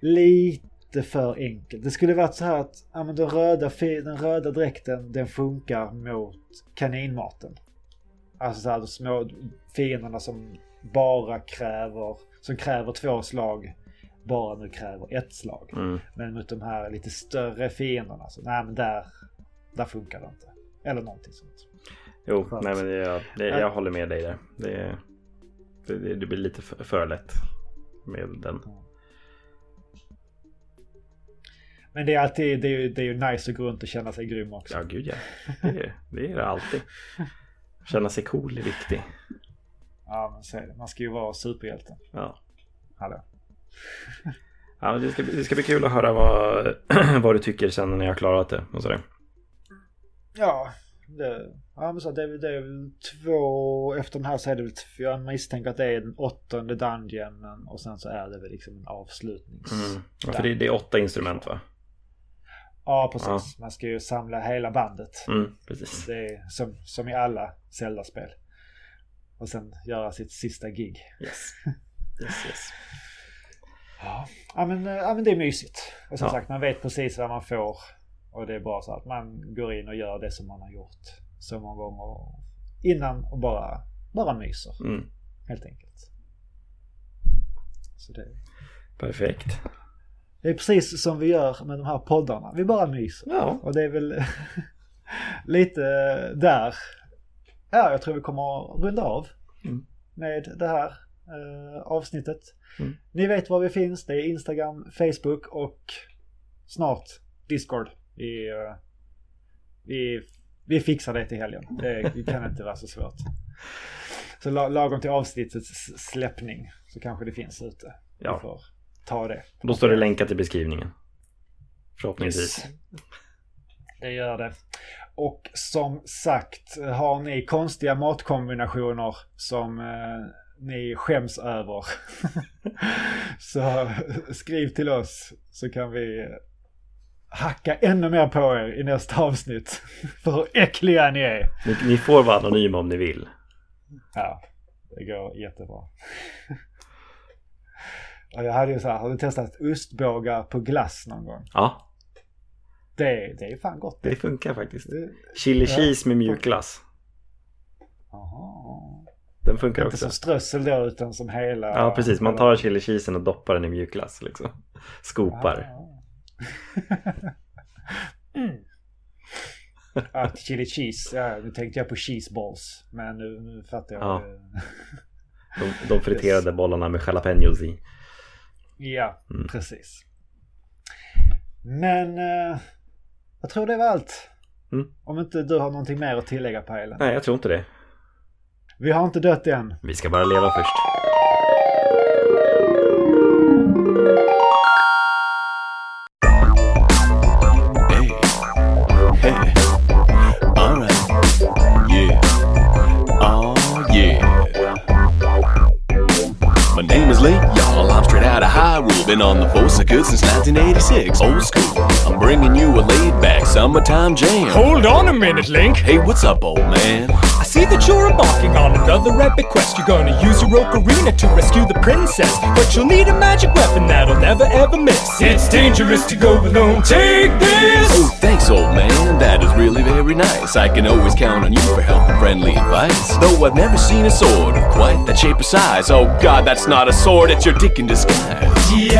lite för enkelt. Det skulle varit så här att ja, men den, röda, den röda dräkten den funkar mot kaninmaten. Alltså så här, de små fienderna som bara kräver, som kräver två slag, bara nu kräver ett slag. Mm. Men mot de här lite större fienderna, så nej men där, där funkar det inte. Eller någonting sånt. Jo, Skönt. nej men det, jag, det, jag håller med dig där. Det, det, det blir lite för, för lätt med den. Men det är alltid, det är, ju, det är ju nice att gå runt och känna sig grym också. Ja, gud ja. Det är det, är det alltid. Känna sig cool är viktigt. Ja, men så är det. Man ska ju vara superhjälte. Ja. Hallå. Ja, det, ska, det ska bli kul att höra vad, vad du tycker sen när ni har klarat det och sådär. Ja, det, ja men så det, är väl- det är väl två, efter den här så är det väl, jag misstänker att det är den åttonde dungeonen och sen så är det väl liksom en avslutnings... Mm. Ja, för det, det är åtta instrument va? Ja, precis. Ja. Man ska ju samla hela bandet. Mm, precis. Det är som, som i alla Zelda-spel. Och sen göra sitt sista gig. Yes. Yes, yes. Ja, ja, men, ja men det är mysigt. Och som Ja. sagt, man vet precis vad man får. Och det är bara så att man går in och gör det som man har gjort så många gånger innan och bara, bara myser. Mm. Helt enkelt. Så det, Perfekt. det är precis som vi gör med de här poddarna. Vi bara myser. Ja. Och det är väl lite där. Ja, jag tror vi kommer att runda av Mm. med det här eh, avsnittet. Mm. Ni vet var vi finns. Det är Instagram, Facebook och snart Discord. Vi, eh, vi, vi fixar det till helgen. Det, det kan inte vara så svårt. Så la- lagom till avsnittets släppning så kanske det finns ute. Ja. Vi får ta det. Då står det länkat i beskrivningen. Förhoppningsvis. Yes. Det gör det. Och som sagt, har ni konstiga matkombinationer som eh, ni skäms över så skriv till oss så kan vi hacka ännu mer på er i nästa avsnitt. För hur äckliga ni är. Ni, ni får vara anonyma om ni vill. Ja, det går jättebra. Och jag hade ju så här, har du testat ostbågar på glass någon gång? Ja, Det, det är fan gott. det funkar faktiskt. Det- Chili Ja. cheese med mjukglass. Jaha. Den funkar Inte också. som strössel då utan som hela... Ja, precis. Man tar chili cheesen och doppar den i mjukglass liksom. Skopar. Ah. Mm. Ja, chili cheese. Ja, nu tänkte jag på cheese balls. Men nu, nu fattar jag. Ja. De, de friterade bollarna med jalapenos i. ja Mm. precis. Men eh, jag tror det var allt. Mm. Om inte du har någonting mer att tillägga Pajlen. Nej, jag tror inte det. Vi har inte dött än. Vi ska bara leva först. Been on the force of good since 1986. Old school. I'm bringing you a laid back summertime jam. Hold on a minute, Link. Hey, what's up, old man? I see that you're embarking on another epic quest. You're gonna use your ocarina to rescue the princess, but you'll need a magic weapon that'll never ever miss. It's dangerous to go alone. Take this. Oh, thanks, old man. That is really very nice. I can always count on you for help and friendly advice. Though I've never seen a sword of quite that shape or size. Oh, God, that's not a sword, it's your dick in disguise. Yes,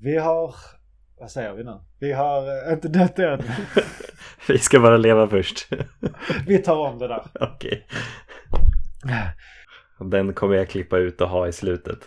Vi har, vad säger vi nu? Vi har eh, inte dött än. Vi ska bara leva först. Vi tar om det där. Okej. Den kommer jag klippa ut och ha i slutet.